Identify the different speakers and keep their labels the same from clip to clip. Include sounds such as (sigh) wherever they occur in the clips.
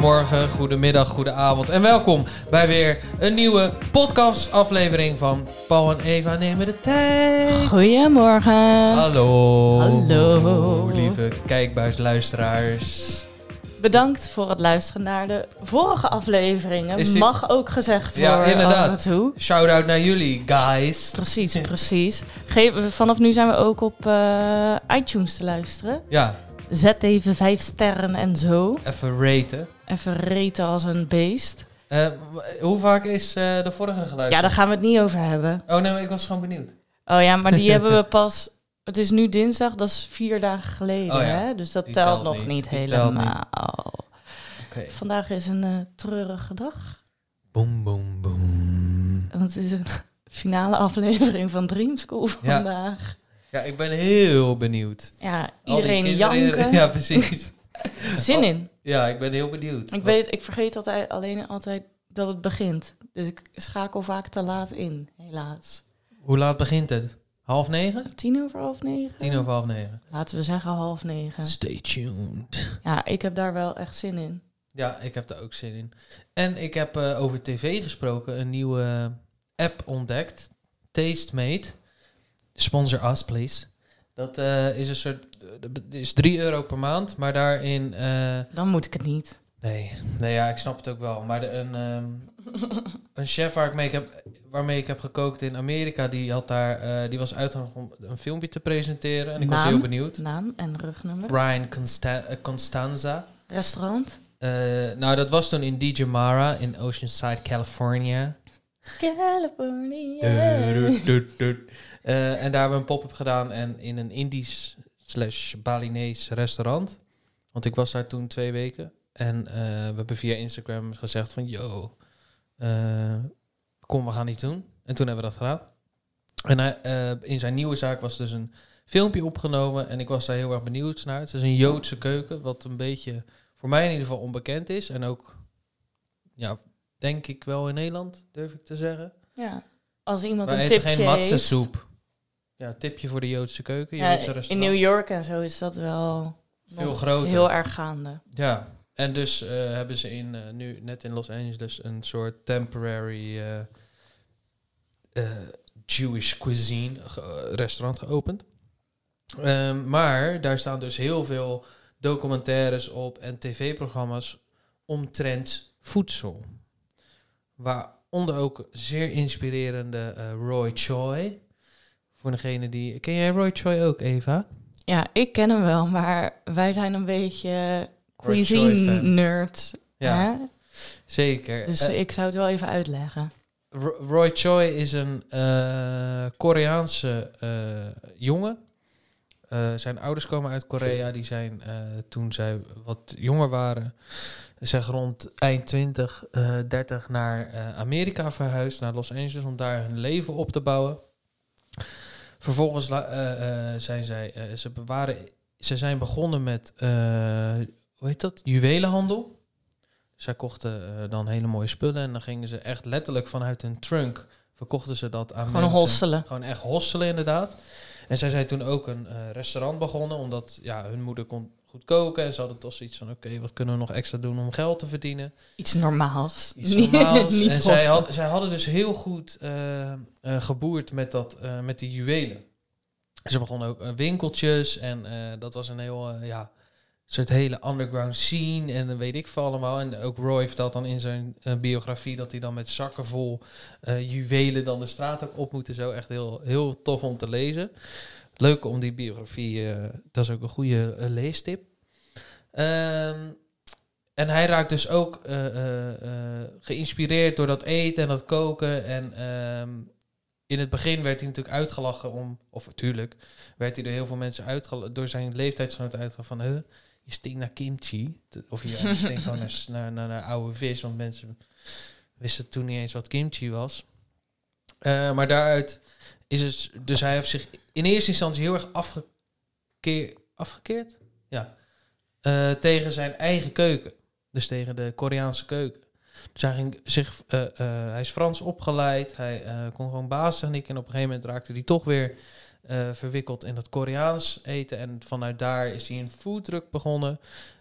Speaker 1: Goedemorgen, goedemiddag, goedenavond en welkom bij weer een nieuwe podcast-aflevering van Paul en Eva nemen de tijd.
Speaker 2: Goedemorgen.
Speaker 1: Hallo.
Speaker 2: Hallo.
Speaker 1: Lieve kijkbuisluisteraars.
Speaker 2: Bedankt voor het luisteren naar de vorige afleveringen.
Speaker 1: Dit-
Speaker 2: Mag ook gezegd
Speaker 1: Ja,
Speaker 2: worden
Speaker 1: inderdaad.
Speaker 2: af en toe.
Speaker 1: Shout-out naar jullie, guys. (laughs)
Speaker 2: Precies, (laughs) precies. Vanaf nu zijn we ook op eh, iTunes te luisteren.
Speaker 1: Ja,
Speaker 2: Zet even vijf sterren en zo.
Speaker 1: even raten.
Speaker 2: Even reten als een beest.
Speaker 1: Eh, hoe vaak is eh, de vorige geluisterd?
Speaker 2: Ja, daar gaan we het niet over hebben.
Speaker 1: Oh nee, ik was gewoon benieuwd.
Speaker 2: Oh ja, maar die (laughs) hebben we pas... Het is nu dinsdag, dat is vier dagen geleden.
Speaker 1: Oh ja,
Speaker 2: hè? Dus dat telt,
Speaker 1: telt
Speaker 2: nog
Speaker 1: niet,
Speaker 2: helemaal. Vandaag is een eh, treurige dag.
Speaker 1: Boom, boom, boom.
Speaker 2: Want het is een (laughs) finale aflevering van Dream School vandaag.
Speaker 1: Ja, ik ben heel benieuwd.
Speaker 2: Ja,
Speaker 1: Al die
Speaker 2: iedereen
Speaker 1: kinderen-
Speaker 2: janken. (laughs)
Speaker 1: Ja, precies.
Speaker 2: Zin in.
Speaker 1: Ja, ik ben heel benieuwd.
Speaker 2: Ik, weet, ik vergeet altijd, alleen altijd dat het begint. Dus ik schakel vaak te laat in, helaas.
Speaker 1: Hoe laat begint het? Half negen?
Speaker 2: Tien over half negen?
Speaker 1: Tien over half negen.
Speaker 2: Laten we zeggen half negen.
Speaker 1: Stay tuned.
Speaker 2: Ja, ik heb daar wel echt zin in.
Speaker 1: Ja, ik heb daar ook zin in. En ik heb eh, over tv gesproken een nieuwe app ontdekt. Tastemate. Sponsor us, please. Dat eh, is een soort... dat is 3 euro per maand, maar daarin... eh,
Speaker 2: Dan moet ik het niet.
Speaker 1: nee, nee, ja, ik snap het ook wel. Maar de, een, ehm, (laughs) een chef waar ik mee heb, waarmee ik heb gekookt in Amerika, die, had daar, eh, die was uitgenodigd om een filmpje te presenteren. En ik was heel benieuwd.
Speaker 2: Naam en rugnummer.
Speaker 1: Consta- eh, Constanza.
Speaker 2: Restaurant.
Speaker 1: Eh, nou, dat was toen in DJ Mara in Oceanside, California. (laughs)
Speaker 2: California.
Speaker 1: Eh, en daar hebben we een pop-up gedaan en in een Indisch slash Balinese restaurant. Want ik was daar toen twee weken. En eh, we hebben via Instagram gezegd van, yo, eh, kom, we gaan iets doen. En toen hebben we dat gedaan. En hij, in zijn nieuwe zaak was dus een filmpje opgenomen en ik was daar heel erg benieuwd naar. Het is een Joodse keuken, wat een beetje voor mij in ieder geval onbekend is. En ook, ja, denk ik wel in Nederland, durf ik te zeggen.
Speaker 2: Ja. Als iemand een tipje
Speaker 1: geen
Speaker 2: heeft.
Speaker 1: matsensoep. Ja, tipje voor de Joodse keuken,
Speaker 2: Ja,
Speaker 1: Joodse
Speaker 2: in
Speaker 1: restaurant.
Speaker 2: New York en zo is dat wel
Speaker 1: Veel groter.
Speaker 2: heel erg gaande.
Speaker 1: Ja, en dus eh, hebben ze in, eh, nu net in Los Angeles een soort temporary eh, Jewish cuisine restaurant geopend. Ehm, maar daar staan dus heel veel documentaires op en tv-programma's omtrent voedsel. Waaronder ook zeer inspirerende Roy Choi. Voor degene die... Ken jij Roy Choi ook, Eva?
Speaker 2: Ja, ik ken hem wel, maar wij zijn een beetje cuisine-nerds.
Speaker 1: Ja,
Speaker 2: hè?
Speaker 1: zeker.
Speaker 2: Dus
Speaker 1: Eh,
Speaker 2: ik zou het wel even uitleggen.
Speaker 1: Ro- Roy Choi is een eh, Koreaanse eh, jongen. Zijn ouders komen uit Korea. Die zijn toen zij wat jonger waren, zeg rond eind 20, eh 30 naar Amerika verhuisd, naar Los Angeles, om daar hun leven op te bouwen. Vervolgens eh, eh, zijn zij, eh, ze, bewaren, ze zijn begonnen met, hoe heet dat, juwelenhandel. Zij kochten dan hele mooie spullen en dan gingen ze echt letterlijk vanuit hun trunk verkochten ze dat aan
Speaker 2: Gewoon
Speaker 1: mensen.
Speaker 2: hosselen.
Speaker 1: Gewoon echt hosselen inderdaad. En zij zijn toen ook een restaurant begonnen, omdat ja, hun moeder kon goed koken en ze hadden toch zoiets van, oké, wat kunnen we nog extra doen om geld te verdienen?
Speaker 2: Iets normaals. (laughs)
Speaker 1: Iets normaals. (laughs)
Speaker 2: Niet
Speaker 1: en zij, had, zij hadden dus heel goed eh, eh, geboerd met, dat, eh, met die juwelen. Ze begonnen ook winkeltjes en dat was een heel, ja, soort hele underground scene en dan weet ik veel allemaal. En ook Roy vertelt dan in zijn biografie dat hij dan met zakken vol juwelen dan de straat ook op moet en zo. Echt heel, heel tof om te lezen. Leuk om die biografie, eh, dat is ook een goede eh, leestip. Ehm, en hij raakt dus ook eh, geïnspireerd door dat eten en dat koken. En ehm, in het begin werd hij natuurlijk uitgelachen om, of natuurlijk, werd hij door heel veel mensen uitgelachen, door zijn leeftijdsgenoten uitgelachen van, huh, je stinkt naar kimchi. Of je, stinkt gewoon (laughs) naar, naar, naar, oude vis, want mensen wisten toen niet eens wat kimchi was. Maar daaruit is het, dus hij heeft zich in eerste instantie heel erg afgekeerd? Ja. Eh, tegen zijn eigen keuken. Dus tegen de Koreaanse keuken. Dus hij, ging zich, eh, eh, hij is Frans opgeleid. Hij kon gewoon basistechniek. En op een gegeven moment raakte hij toch weer verwikkeld in dat Koreaans eten. En vanuit daar is hij een foodtruck begonnen.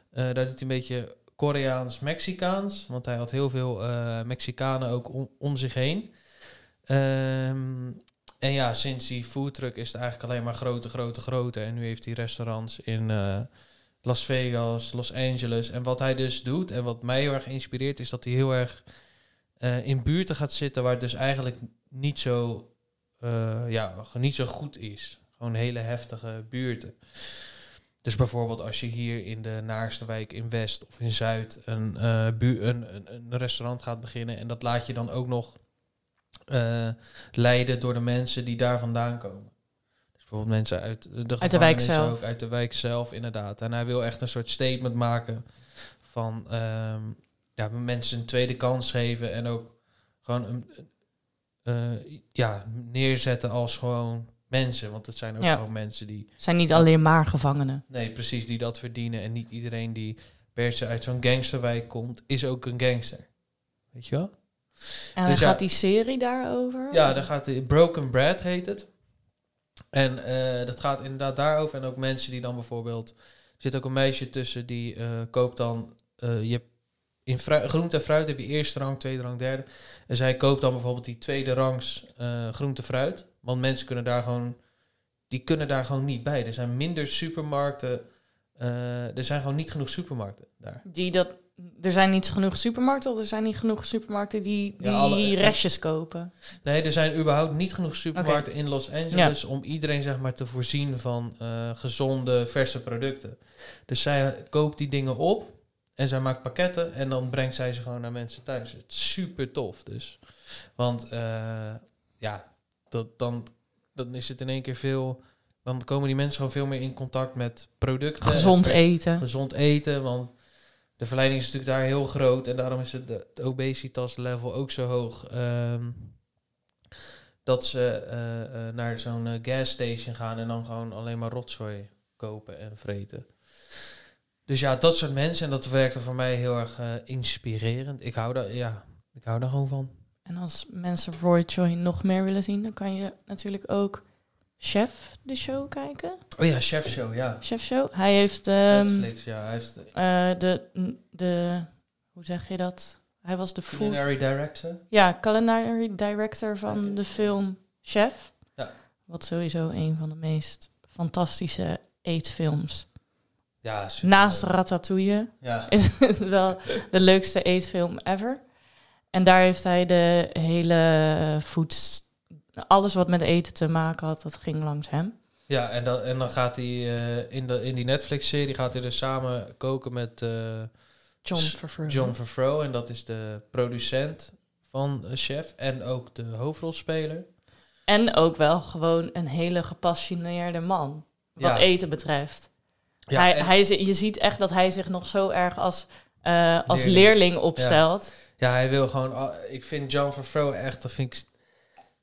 Speaker 1: Daar doet hij een beetje Koreaans-Mexicaans. Want hij had heel veel Mexicanen ook om, om zich heen. Ehm, en ja, sinds die foodtruck is het eigenlijk alleen maar groter, groter, groter. En nu heeft hij restaurants in eh, Las Vegas, Los Angeles. En wat hij dus doet, en wat mij heel erg inspireert, is dat hij heel erg eh, in buurten gaat zitten waar het dus eigenlijk niet zo, eh, ja, niet zo goed is. Gewoon hele heftige buurten. Dus bijvoorbeeld als je hier in de Naarste wijk in West of in Zuid een, bu- een, een, een restaurant gaat beginnen en dat laat je dan ook nog eh, leiden door de mensen die daar vandaan komen. Dus bijvoorbeeld mensen uit de,
Speaker 2: Uit de wijk zelf.
Speaker 1: Ook, uit de wijk zelf, inderdaad. En hij wil echt een soort statement maken van ehm, ja, mensen een tweede kans geven en ook gewoon een, eh, ja, neerzetten als gewoon mensen. Want het zijn ook
Speaker 2: Ja.
Speaker 1: gewoon mensen die
Speaker 2: Zijn niet alleen maar gevangenen.
Speaker 1: Nee, precies, die dat verdienen. En niet iedereen die per se uit zo'n gangsterwijk komt, is ook een gangster. Weet je wel?
Speaker 2: En
Speaker 1: Dus ja.
Speaker 2: gaat die serie daarover?
Speaker 1: Ja, daar gaat de Broken Bread heet het. En eh, dat gaat inderdaad daarover. En ook mensen die dan bijvoorbeeld... Er zit ook een meisje tussen die eh, koopt dan... eh, je hebt in groente en fruit heb je eerste rang, tweede rang, derde. En zij koopt dan bijvoorbeeld die tweede rangs groente en fruit. Want mensen kunnen daar gewoon... Die kunnen daar gewoon niet bij. Er zijn minder supermarkten... er zijn gewoon niet genoeg supermarkten daar.
Speaker 2: Die dat, er zijn niet genoeg supermarkten of er zijn niet genoeg supermarkten die, die
Speaker 1: Ja, alle-
Speaker 2: restjes kopen.
Speaker 1: Nee, er zijn überhaupt niet genoeg supermarkten in Los Angeles om iedereen zeg maar te voorzien van eh, gezonde, verse producten. Dus zij koopt die dingen op en zij maakt pakketten en dan brengt zij ze gewoon naar mensen thuis. Het is super tof dus. Want eh, ja, dat, dan, dan is het in één keer veel... Dan komen die mensen gewoon veel meer in contact met producten. en
Speaker 2: Gezond eten.
Speaker 1: gezond eten, want de verleiding is natuurlijk daar heel groot en daarom is het, het obesitas level ook zo hoog. ehm, dat ze eh, eh, naar zo'n eh, gas station gaan en dan gewoon alleen maar rotzooi kopen en vreten. Dus ja, dat soort mensen en dat werkte voor mij heel erg inspirerend. Ik hou daar, ja, ik hou daar gewoon van.
Speaker 2: En als mensen Roy Choi nog meer willen zien, dan kan je natuurlijk ook Chef de show kijken.
Speaker 1: Oh ja, Chef Show, ja.
Speaker 2: Chef show. Hij heeft ehm,
Speaker 1: Netflix, ja. Hij heeft de
Speaker 2: eh, de, de, hoe zeg je dat? Hij was de food,
Speaker 1: culinary director.
Speaker 2: ja, culinary director van de film Chef.
Speaker 1: Ja.
Speaker 2: Wat sowieso een van de meest fantastische eetfilms.
Speaker 1: Ja, super.
Speaker 2: Naast Ratatouille
Speaker 1: Ja,
Speaker 2: is het wel de leukste eetfilm ever. En daar heeft hij de hele foods, alles wat met eten te maken had, dat ging langs hem.
Speaker 1: Ja, en, dat, en dan gaat hij eh, in, de, in die Netflix-serie gaat hij dus samen koken met eh,
Speaker 2: John Favreau.
Speaker 1: John Favreau. En dat is de producent van Chef en ook de hoofdrolspeler.
Speaker 2: En ook wel gewoon een hele gepassioneerde man, wat
Speaker 1: Ja.
Speaker 2: eten betreft.
Speaker 1: Ja,
Speaker 2: hij, je ziet echt dat hij zich nog zo erg als, eh, als
Speaker 1: Leerling.
Speaker 2: leerling, opstelt.
Speaker 1: ja, hij wil gewoon... Ik vind John Favreau echt, dat vind ik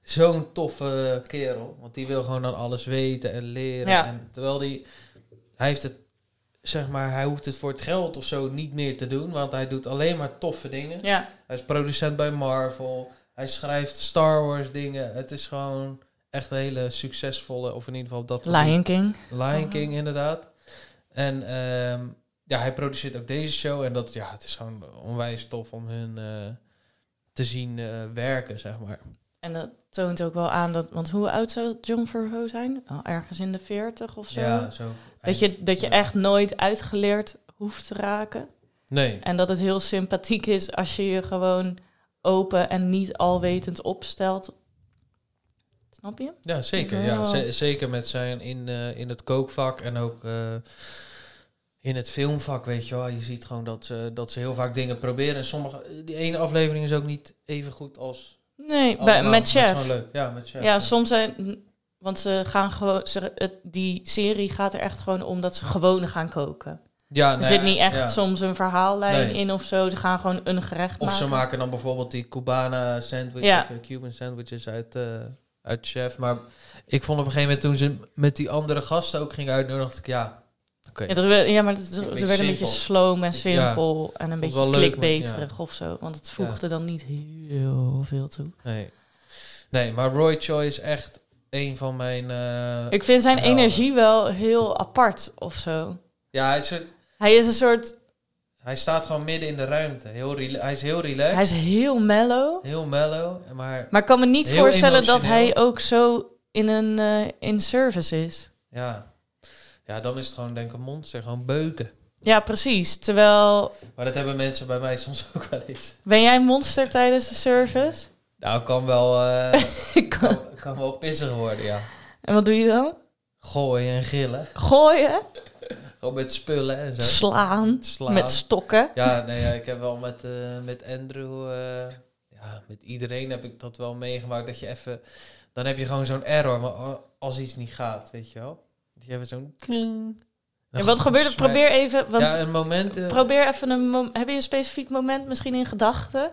Speaker 1: zo'n toffe kerel. Want die wil gewoon dan alles weten en leren.
Speaker 2: Ja.
Speaker 1: En terwijl die... Hij heeft het, zeg maar, hij hoeft het voor het geld of zo niet meer te doen. Want hij doet alleen maar toffe dingen.
Speaker 2: Ja.
Speaker 1: Hij is producent bij Marvel. Hij schrijft Star Wars dingen. Het is gewoon echt een hele succesvolle, of in ieder geval dat...
Speaker 2: Lion King.
Speaker 1: Lion
Speaker 2: Oh.
Speaker 1: King, inderdaad. En ehm, ja, hij produceert ook deze show. En dat, ja, het is gewoon onwijs tof om hun eh, te zien eh, werken, zeg maar.
Speaker 2: En dat toont ook wel aan dat, want hoe oud zou John Favreau zijn? Oh, ergens in de 40 of zo.
Speaker 1: Ja, zo.
Speaker 2: dat je, dat je echt nooit uitgeleerd hoeft te raken.
Speaker 1: Nee.
Speaker 2: En dat het heel sympathiek is als je je gewoon open en niet alwetend opstelt. Snap je?
Speaker 1: Ja, zeker.
Speaker 2: Ja.
Speaker 1: Ja, ze- zeker met zijn in, eh, in het kookvak en ook eh, in het filmvak, weet je wel. Je ziet gewoon dat ze, dat ze heel vaak dingen proberen. En sommige, die ene aflevering is ook niet even goed als
Speaker 2: Nee, bij,
Speaker 1: allemaal.
Speaker 2: met
Speaker 1: is
Speaker 2: Chef.
Speaker 1: leuk. Ja, met chef.
Speaker 2: Ja, soms zijn... Want ze gaan gewoon... Ze, het, die serie gaat er echt gewoon om dat ze gewoon gaan koken.
Speaker 1: ja,
Speaker 2: Er
Speaker 1: nou
Speaker 2: zit niet echt
Speaker 1: ja.
Speaker 2: soms een verhaallijn
Speaker 1: Nee.
Speaker 2: in of zo. Ze gaan gewoon een gerecht
Speaker 1: Of
Speaker 2: maken.
Speaker 1: ze maken dan bijvoorbeeld die Cubana sandwiches,
Speaker 2: Ja.
Speaker 1: of eh, Cuban sandwiches uit, eh, uit Chef. Maar ik vond op een gegeven moment toen ze met die andere gasten ook gingen uitnodigen, dacht ik, ja,
Speaker 2: Ja, er, ja, maar het, er werd een beetje sloom en
Speaker 1: Ja.
Speaker 2: simpel. En een beetje klikbeterig of zo. Want het voegde dan niet heel veel toe.
Speaker 1: Nee. nee, maar Roy Choi is echt een van mijn... eh,
Speaker 2: Ik vind zijn
Speaker 1: Ja.
Speaker 2: energie wel heel apart of zo.
Speaker 1: ja, hij is, het,
Speaker 2: Hij is een soort...
Speaker 1: Hij staat gewoon midden in de ruimte. Heel hij is heel relaxed.
Speaker 2: Hij is heel mellow.
Speaker 1: Heel mellow. Maar
Speaker 2: Maar ik kan me niet voorstellen dat hij ook zo in een eh, in service is.
Speaker 1: ja. Ja, dan is het gewoon denk ik een monster. Gewoon beuken.
Speaker 2: Ja, precies. Terwijl,
Speaker 1: Maar dat hebben mensen bij mij soms ook wel eens.
Speaker 2: ben jij een monster tijdens de service?
Speaker 1: Nou, kan wel, eh, (laughs)
Speaker 2: Ik kan-
Speaker 1: kan, wel pissig worden, ja.
Speaker 2: En wat doe je dan?
Speaker 1: Gooien en gillen.
Speaker 2: Gooien, (laughs)
Speaker 1: Gewoon met spullen en zo.
Speaker 2: slaan,
Speaker 1: Slaan.
Speaker 2: met stokken.
Speaker 1: Ja, nee, ja, ik heb wel met, eh, met Andrew, eh, ja, met iedereen heb ik dat wel meegemaakt. Dat je even, dan heb je gewoon zo'n error, maar als iets niet gaat, weet je wel. Je even zo'n kling.
Speaker 2: En wat gebeurt er? Probeer even, want
Speaker 1: Ja, een moment. eh,
Speaker 2: probeer even een mom- Heb je een specifiek moment misschien in gedachten?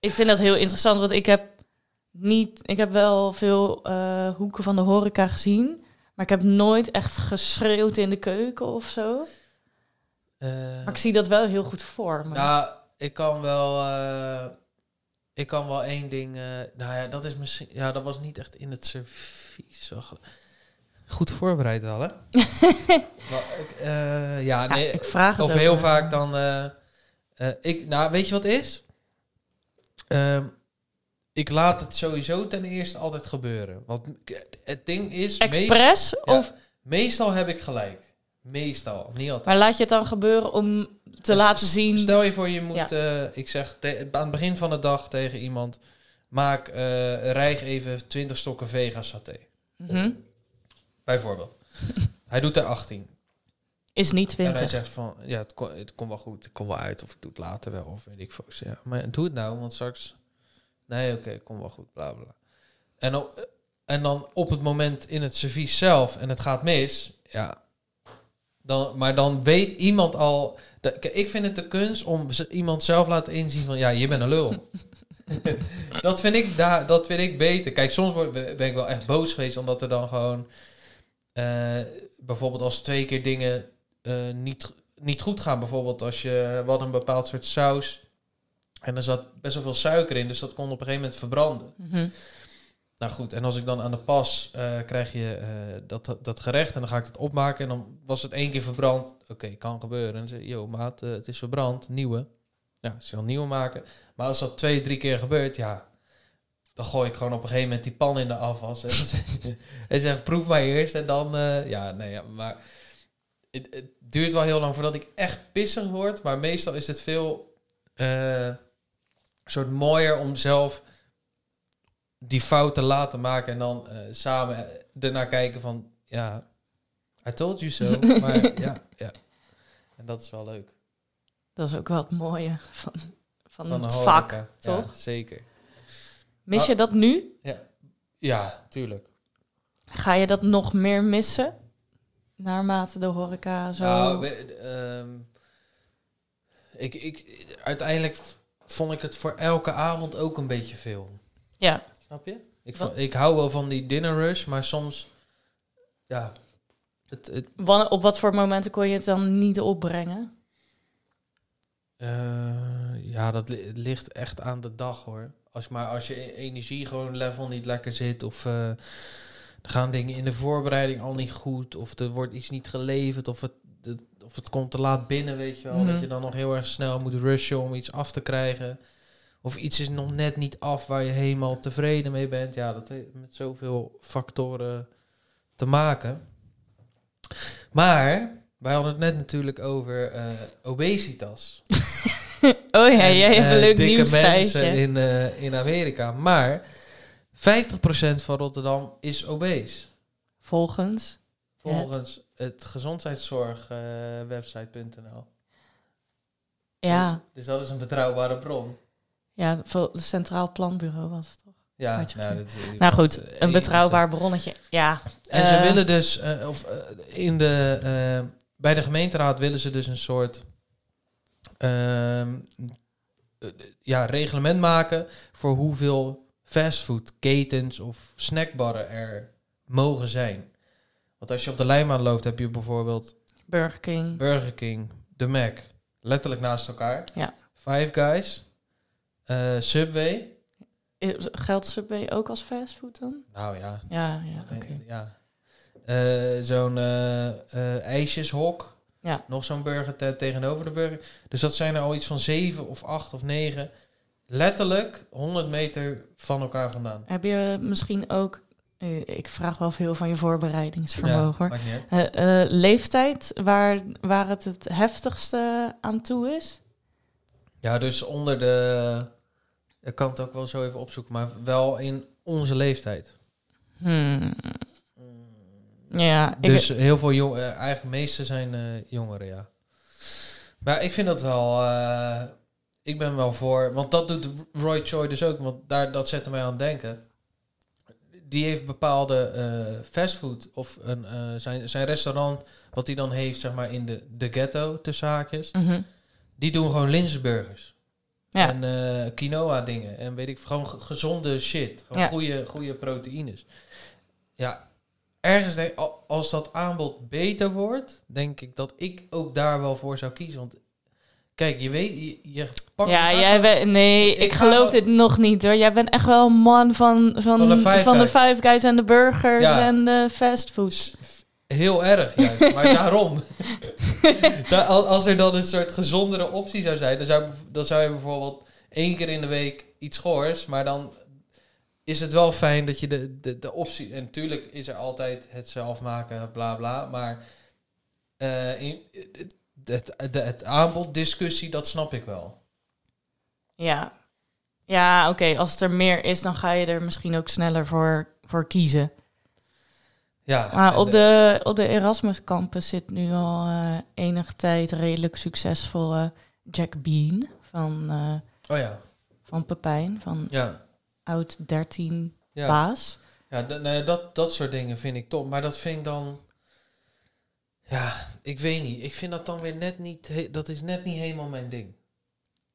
Speaker 2: Ik vind dat heel interessant, want ik heb niet, ik heb wel veel eh, hoeken van de horeca gezien, maar ik heb nooit echt geschreeuwd in de keuken of zo.
Speaker 1: eh,
Speaker 2: Maar ik zie dat wel heel goed voor me.
Speaker 1: Nou, ik kan wel. ik kan wel één ding. nou ja, dat is misschien. Ja, dat was niet echt in het servies. Goed voorbereid wel, hè? (laughs) maar, ik, eh, ja,
Speaker 2: Ja,
Speaker 1: nee.
Speaker 2: ik vraag het
Speaker 1: Of heel
Speaker 2: maar.
Speaker 1: vaak dan. eh, eh, ik, nou, weet je wat het is? Ehm, ik laat het sowieso ten eerste altijd gebeuren. Want het ding is. meest-
Speaker 2: Expres?
Speaker 1: ja,
Speaker 2: Of,
Speaker 1: meestal heb ik gelijk. Meestal, niet altijd.
Speaker 2: maar laat je het dan gebeuren om te
Speaker 1: Dus
Speaker 2: laten zien...
Speaker 1: Stel je voor, je moet,
Speaker 2: Ja.
Speaker 1: eh, ik zeg aan het begin van de dag tegen iemand, maak, eh rijg even 20 stokken vega saté.
Speaker 2: Mhm.
Speaker 1: Bijvoorbeeld. (laughs) hij doet er 18.
Speaker 2: Is niet
Speaker 1: En hij
Speaker 2: 20.
Speaker 1: zegt van, ja, het, kom, het komt wel goed, het komt wel uit, of ik doe het later wel, of weet ik veel. Ik Ja, maar doe het nou, want straks, nee, oké, komt wel goed, bla bla. En, op, en dan op het moment in het servies zelf en het gaat mis, ja, dan, maar dan weet iemand al. ik vind het de kunst om iemand zelf laten inzien van ja, je bent een lul. (laughs) dat, vind ik daar, dat vind ik beter. Kijk, soms word, ben ik wel echt boos geweest omdat er dan gewoon. Eh, bijvoorbeeld als twee keer dingen eh, niet, niet goed gaan. Bijvoorbeeld als je. Hadden een bepaald soort saus. En er zat best wel veel suiker in, dus dat kon op een gegeven moment verbranden.
Speaker 2: Mhm.
Speaker 1: Nou goed, en als ik dan aan de pas eh, krijg je dat, dat gerecht en dan ga ik het opmaken en dan was het één keer verbrand. Oké, kan gebeuren. En dan zeg je, yo maat, het is verbrand, nieuwe. Ja, ze dan nieuwe maken. Maar als dat twee, drie keer gebeurt, ja, dan gooi ik gewoon op een gegeven moment die pan in de afwas. En, en zeg, proef maar eerst en dan, eh, ja, nee, ja, maar het, het duurt wel heel lang voordat ik echt pissig word. Maar meestal is het veel eh, soort mooier om zelf die fout te laten maken en dan eh, samen ernaar kijken van, ja, I told you so. (laughs) maar ja, ja. En dat is wel leuk.
Speaker 2: Dat is ook wel het mooie van, van,
Speaker 1: Van
Speaker 2: het vak, toch?
Speaker 1: Ja, zeker.
Speaker 2: Mis
Speaker 1: Ah.
Speaker 2: je dat nu?
Speaker 1: Ja, tuurlijk.
Speaker 2: Ga je dat nog meer missen? Naarmate de horeca zo...
Speaker 1: Nou, we- ehm, ik, ik, uiteindelijk vond ik het voor elke avond ook een beetje veel.
Speaker 2: ja,
Speaker 1: Snap je? Ik, vond, ik hou wel van die dinner rush, maar soms, ja, het, het,
Speaker 2: op wat voor momenten kon je het dan niet opbrengen?
Speaker 1: Eh, ja, dat li- ligt echt aan de dag hoor. Als, maar als je e- energie gewoon level niet lekker zit, of eh, er gaan dingen in de voorbereiding al niet goed, of er wordt iets niet geleverd, of het, het- of het komt te laat binnen, weet je wel.
Speaker 2: Mhm.
Speaker 1: Dat je dan nog heel erg snel moet rushen om iets af te krijgen. Of iets is nog net niet af waar je helemaal tevreden mee bent. Ja, dat heeft met zoveel factoren te maken. Maar wij hadden het net natuurlijk over eh, obesitas. (laughs) (laughs)
Speaker 2: Oh ja,
Speaker 1: En,
Speaker 2: jij hebt
Speaker 1: eh,
Speaker 2: een leuk
Speaker 1: dikke mensen in, eh, in Amerika. Maar 50% van Rotterdam is obese.
Speaker 2: Volgens.
Speaker 1: Volgens het gezondheidszorgwebsite.nl.
Speaker 2: Ja,
Speaker 1: Dus dat is een betrouwbare bron.
Speaker 2: ja het Centraal Planbureau was het toch?
Speaker 1: Ja, nou, dat is-
Speaker 2: Nou goed,
Speaker 1: eh,
Speaker 2: een betrouwbaar bronnetje. Ja.
Speaker 1: En ze
Speaker 2: eh,
Speaker 1: willen dus, eh, of eh, in de, eh, bij de gemeenteraad willen ze dus een soort eh, ja, reglement maken voor hoeveel fastfoodketens of snackbarren er mogen zijn. Want als je op de lijnbaan loopt, heb je bijvoorbeeld
Speaker 2: Burger King.
Speaker 1: Burger King, de Mac, letterlijk naast elkaar.
Speaker 2: Ja.
Speaker 1: Five Guys, eh, Subway.
Speaker 2: Geldt Subway ook als fastfood dan?
Speaker 1: Nou ja,
Speaker 2: Ja, ja, oké.
Speaker 1: Ja. Eh, Zo'n eh, ijsjeshok.
Speaker 2: Ja.
Speaker 1: Nog zo'n burger te- tegenover de burger. Dus dat zijn er al iets van zeven of acht of negen. Letterlijk 100 meter van elkaar vandaan.
Speaker 2: Heb je misschien ook... Ik vraag wel veel van je voorbereidingsvermogen. hoor. Eh, eh, leeftijd waar, waar het het heftigste aan toe is?
Speaker 1: Ja, dus onder de... Ik kan het ook wel zo even opzoeken, maar wel in onze leeftijd.
Speaker 2: Hmm. Ja, ik,
Speaker 1: Dus heel veel jong, eh, eigenlijk de meeste zijn eh, jongeren, ja. Maar ik vind dat wel, eh, ik ben wel voor, want dat doet Roy Choi dus ook, want daar, dat zette mij aan het denken. Die heeft bepaalde fastfood of een, zijn, zijn restaurant, wat hij dan heeft, zeg maar in de, de ghetto, tussen haakjes.
Speaker 2: Mhm.
Speaker 1: Die doen gewoon linzenburgers.
Speaker 2: Ja.
Speaker 1: En quinoa dingen. En weet ik, gewoon ge- gezonde shit. Gewoon
Speaker 2: Ja.
Speaker 1: goede, goede proteïnes. Ja, ergens denk als dat aanbod beter wordt, denk ik dat ik ook daar wel voor zou kiezen. Want kijk, je weet, je, je pakt
Speaker 2: Ja, jij bent... Nee,
Speaker 1: Ik
Speaker 2: geloof dit nog niet hoor. Jij bent echt wel een man van, van,
Speaker 1: Van de Five
Speaker 2: van de
Speaker 1: Guys.
Speaker 2: Five Guys en de burgers
Speaker 1: Ja.
Speaker 2: en de fastfood.
Speaker 1: Heel erg juist, (laughs) maar daarom. (laughs) Da- al- als er dan een soort gezondere optie zou zijn, dan zou, dan zou je bijvoorbeeld één keer in de week iets goors, maar dan is het wel fijn dat je de, de, de optie... En natuurlijk is er altijd het zelf maken, bla bla, maar eh, in, het, het, het aanboddiscussie, dat snap ik wel.
Speaker 2: Ja, ja oké. Als het er meer is, dan ga je er misschien ook sneller voor, voor kiezen.
Speaker 1: Ja,
Speaker 2: Maar op de, op de Erasmus Campus zit nu al eh, enige tijd redelijk succesvolle Jack Bean van, eh,
Speaker 1: Oh ja,
Speaker 2: van Pepijn, van
Speaker 1: ja.
Speaker 2: Oud 13
Speaker 1: Ja,
Speaker 2: baas.
Speaker 1: ja nee, dat, dat soort dingen vind ik top. Maar dat vind ik dan... Ja, ik weet niet. Ik vind dat dan weer net niet... Dat is net niet helemaal mijn ding.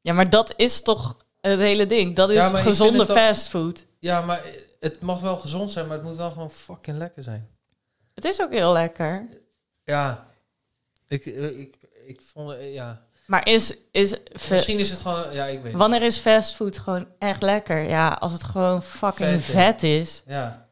Speaker 2: Ja, maar dat is toch het hele ding. Dat is
Speaker 1: Ja,
Speaker 2: gezonde fastfood.
Speaker 1: Ja, maar het mag wel gezond zijn, maar het moet wel gewoon fucking lekker zijn.
Speaker 2: Het is ook heel lekker.
Speaker 1: Ja. Ik, eh, ik, ik vond... Ja.
Speaker 2: Maar is, is
Speaker 1: Misschien is het gewoon... Ja, ik weet niet.
Speaker 2: wanneer is fastfood gewoon echt lekker? Ja, als het gewoon fucking
Speaker 1: Vet,
Speaker 2: is.
Speaker 1: Ja.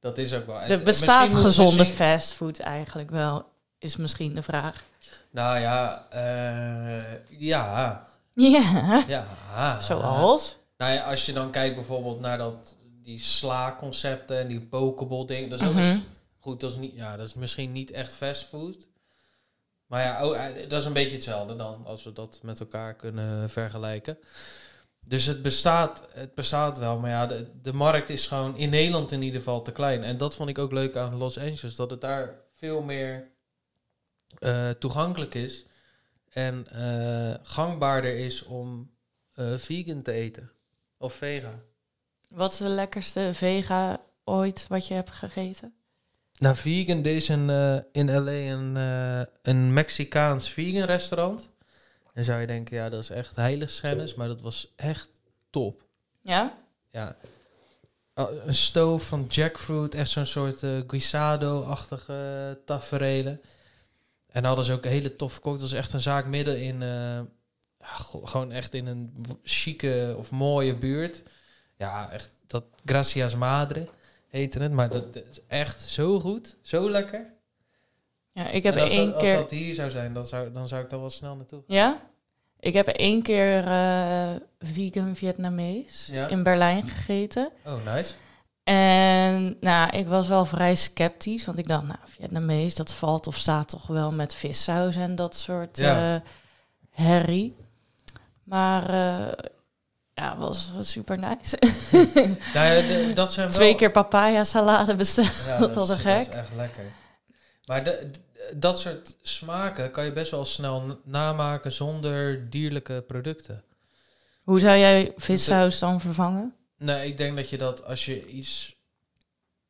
Speaker 1: Dat is ook wel.
Speaker 2: Er bestaat gezonde
Speaker 1: misschien-
Speaker 2: fastfood eigenlijk wel, is misschien de vraag.
Speaker 1: Nou ja, eh, ja.
Speaker 2: Ja,
Speaker 1: Ja.
Speaker 2: zoals?
Speaker 1: Nou ja, als je dan kijkt bijvoorbeeld naar dat, die sla-concepten en die pokeball dingen. Dat is ook
Speaker 2: Mhm.
Speaker 1: eens- goed, dat is, niet, ja, dat is misschien niet echt fastfood. Maar ja, oh, eh, dat is een beetje hetzelfde dan, als we dat met elkaar kunnen vergelijken. Dus het bestaat, het bestaat wel, maar ja, de, de markt is gewoon in Nederland in ieder geval te klein. En dat vond ik ook leuk aan Los Angeles, dat het daar veel meer eh, toegankelijk is en eh, gangbaarder is om vegan te eten. Of vega.
Speaker 2: Wat is de lekkerste vega ooit wat je hebt gegeten?
Speaker 1: Nou, vegan, een, eh, in LA een, eh, een Mexicaans vegan restaurant. Dan zou je denken, ja, dat is echt heiligschennis, maar dat was echt top.
Speaker 2: Ja?
Speaker 1: Ja. Oh, een stoof van jackfruit, echt zo'n soort eh, guisado-achtige taferelen. En hadden ze ook een hele toffe kok. Dat was echt een zaak midden in, gewoon echt in een chique of mooie buurt. Ja, echt, dat Gracias Madre heette het. Maar dat, is echt zo goed, zo lekker.
Speaker 2: Ja, ik heb
Speaker 1: En als,
Speaker 2: één
Speaker 1: dat, als
Speaker 2: keer...
Speaker 1: dat hier zou zijn, dan zou, dan zou ik daar wel snel naartoe.
Speaker 2: Ja? Ik heb één keer eh, vegan Vietnamees
Speaker 1: Ja.
Speaker 2: in Berlijn gegeten.
Speaker 1: Oh, nice.
Speaker 2: En nou, ik was wel vrij sceptisch, want ik dacht, nou, Vietnamees, dat valt of staat toch wel met vissaus en dat soort
Speaker 1: Ja.
Speaker 2: eh, herrie. Maar eh, ja, was, was super nice. (laughs)
Speaker 1: Nou de- dat zijn wel...
Speaker 2: Twee keer papaya salade besteld.
Speaker 1: Ja, (laughs)
Speaker 2: Dat was een
Speaker 1: dat is
Speaker 2: gek.
Speaker 1: echt lekker. Maar de, de- dat soort smaken kan je best wel snel namaken zonder dierlijke producten.
Speaker 2: Hoe zou jij vissaus dan vervangen?
Speaker 1: Nee, ik denk dat je dat als je iets...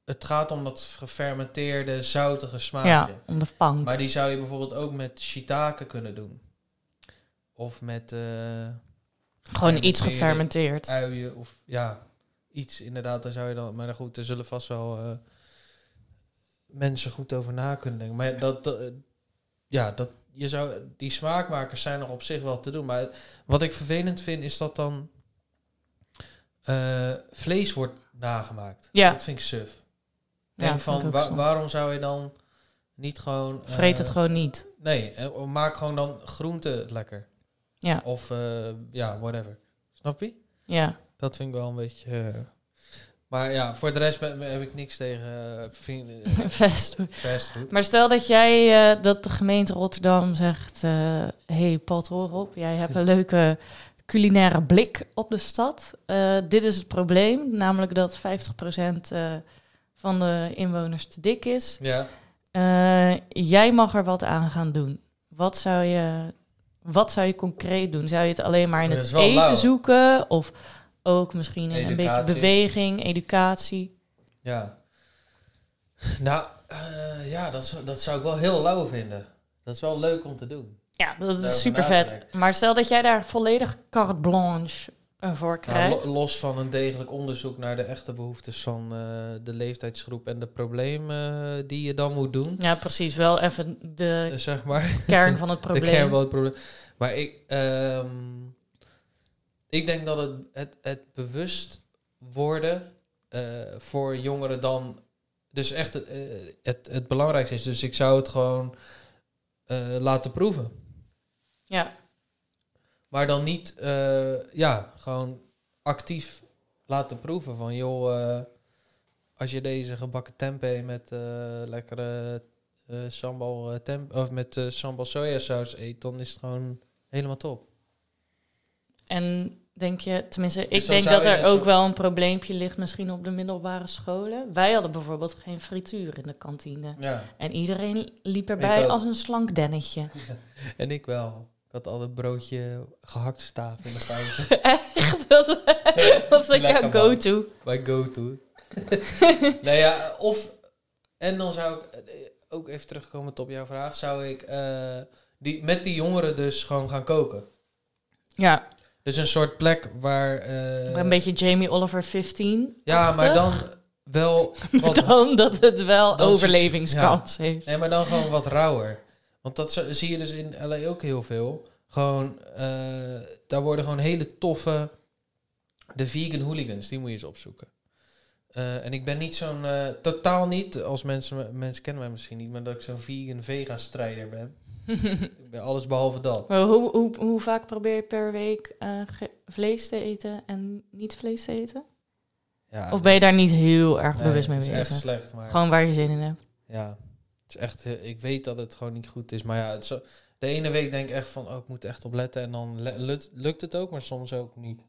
Speaker 1: Het gaat om dat gefermenteerde, zoutige smaakje.
Speaker 2: Ja, om de pank.
Speaker 1: Maar die zou je bijvoorbeeld ook met shiitake kunnen doen. Of met eh
Speaker 2: Gewoon iets
Speaker 1: gefermenteerde
Speaker 2: gefermenteerd.
Speaker 1: uien. Of ja, iets inderdaad. Daar zou je dan... Maar goed, er zullen vast wel eh, mensen goed over na kunnen denken. Maar dat... eh, ja, dat, je zou, die smaakmakers zijn nog op zich wel te doen. Maar wat ik vervelend vind, is dat dan eh, vlees wordt nagemaakt.
Speaker 2: Ja.
Speaker 1: Dat vind ik suf.
Speaker 2: Ja,
Speaker 1: Denk
Speaker 2: ik
Speaker 1: van, wa- waarom zou je dan Niet gewoon... eh,
Speaker 2: Vreet het gewoon niet.
Speaker 1: Nee, eh, maak gewoon dan groente lekker.
Speaker 2: Ja.
Speaker 1: Of eh, ja, whatever. Snap je?
Speaker 2: Ja.
Speaker 1: Dat vind ik wel een beetje... eh, maar ja, voor de rest heb ik niks tegen eh, vrienden, (laughs)
Speaker 2: Fastfood.
Speaker 1: fastfood.
Speaker 2: Maar stel dat jij, dat de gemeente Rotterdam zegt... eh hey Pat, hoor op, jij hebt een (laughs) leuke culinaire blik op de stad. Dit is het probleem, namelijk dat 50% eh, van de inwoners te dik is.
Speaker 1: Ja.
Speaker 2: Jij mag er wat aan gaan doen. Wat zou je, wat zou je concreet doen? Zou je het alleen maar in het eten
Speaker 1: lauw.
Speaker 2: zoeken? Of ook misschien in een beetje beweging, educatie?
Speaker 1: Ja. Nou, eh, ja, dat zou, dat zou ik wel heel lauw vinden. Dat is wel leuk om te doen.
Speaker 2: Ja, dat is super vet. Maar stel dat jij daar volledig carte blanche voor
Speaker 1: Nou,
Speaker 2: krijgt.
Speaker 1: los van een degelijk onderzoek naar de echte behoeftes van eh, de leeftijdsgroep en de problemen eh, die je dan moet doen.
Speaker 2: ja, precies. Wel even de
Speaker 1: eh, zeg maar.
Speaker 2: kern van het (laughs)
Speaker 1: De
Speaker 2: probleem.
Speaker 1: kern van het probleem. Maar ik, ehm, ik denk dat het, het, het bewust worden voor jongeren dan dus echt het, het, het belangrijkste is. Dus ik zou het gewoon laten proeven.
Speaker 2: Ja,
Speaker 1: Maar dan niet, eh, ja, gewoon actief laten proeven van, joh, eh, als je deze gebakken tempeh met eh, lekkere sambal eh, tem of met sambal sojasaus eet, dan is het gewoon helemaal top.
Speaker 2: en denk je, tenminste, ik
Speaker 1: Dus
Speaker 2: denk dat er
Speaker 1: een
Speaker 2: ook wel een probleempje ligt misschien op de middelbare scholen. Wij hadden bijvoorbeeld geen frituur in de kantine.
Speaker 1: Ja.
Speaker 2: En iedereen liep erbij als een slank dennetje. (laughs)
Speaker 1: En ik wel. Ik had altijd broodje gehakt staaf in de pauze. (laughs)
Speaker 2: Echt? Dat (laughs) was
Speaker 1: Lekker,
Speaker 2: jouw go-to?
Speaker 1: Bij go-to. (laughs) nee, ja, of... En dan zou ik eh, ook even terugkomen op jouw vraag. Zou ik eh, die, met die jongeren dus gewoon gaan koken.
Speaker 2: Ja,
Speaker 1: Dus een soort plek waar... eh,
Speaker 2: een beetje Jamie Oliver 15.
Speaker 1: Ja, maar dan wel wat...
Speaker 2: Dan dat het wel
Speaker 1: is het-
Speaker 2: overlevingskans heeft.
Speaker 1: Nee, maar dan gewoon wat rauwer. Want dat zie je dus in LA ook heel veel. Gewoon, eh, daar worden gewoon hele toffe... De vegan hooligans, die moet je eens opzoeken. Eh, en ik ben niet zo'n... eh, totaal niet, als mensen... me- Mensen kennen mij misschien niet, maar dat ik zo'n vegan-vega-strijder ben. (laughs) ik ben alles behalve dat.
Speaker 2: Maar hoe, hoe, hoe vaak probeer je per week vlees te eten en niet vlees te eten?
Speaker 1: Ja,
Speaker 2: Of ben je daar niet heel erg
Speaker 1: nee,
Speaker 2: bewust mee
Speaker 1: is echt
Speaker 2: bezig?
Speaker 1: slecht, maar...
Speaker 2: Gewoon waar je zin in hebt.
Speaker 1: Ja, het is echt, eh, ik weet dat het gewoon niet goed is. Maar ja, zo- de ene week denk ik echt van, oh, ik moet echt op letten. En dan lukt, lukt het ook, maar soms ook niet.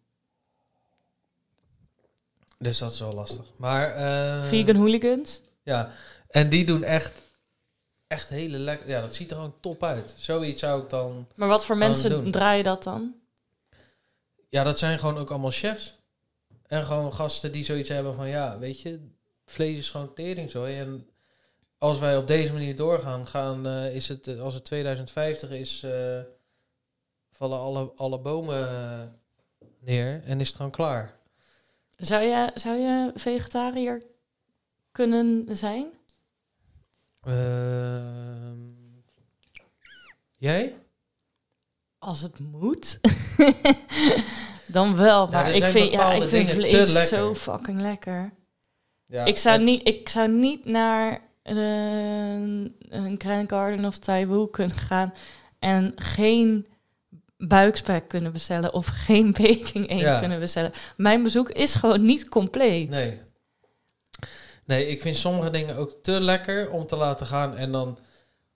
Speaker 1: Dus dat is wel lastig. Maar, eh,
Speaker 2: Vegan hooligans?
Speaker 1: Ja, en die doen echt, echt hele lekker. Ja, dat ziet er gewoon top uit. Zoiets zou ik dan.
Speaker 2: Maar wat voor mensen
Speaker 1: doen.
Speaker 2: draaien dat dan?
Speaker 1: Ja, dat zijn gewoon ook allemaal chefs. En gewoon gasten die zoiets hebben van, ja, weet je, vlees is gewoon teringzooi. En als wij op deze manier doorgaan, gaan, eh, is het, eh, als het 2050 is, eh, vallen alle, alle bomen neer en is het gewoon klaar.
Speaker 2: Zou je, zou je vegetariër kunnen zijn?
Speaker 1: Ehm, jij?
Speaker 2: Als het moet. (laughs) dan wel.
Speaker 1: Ja,
Speaker 2: Maar ik vind, ja, ik vind vlees zo fucking lekker.
Speaker 1: Ja,
Speaker 2: ik, zou niet, ik zou niet naar eh, een Grand Garden of Taiwan kunnen gaan en geen buikspek kunnen bestellen of geen (laughs) baking eend
Speaker 1: Ja.
Speaker 2: kunnen bestellen. Mijn bezoek is gewoon niet compleet.
Speaker 1: Nee. Nee, ik vind sommige dingen ook te lekker om te laten gaan. En dan,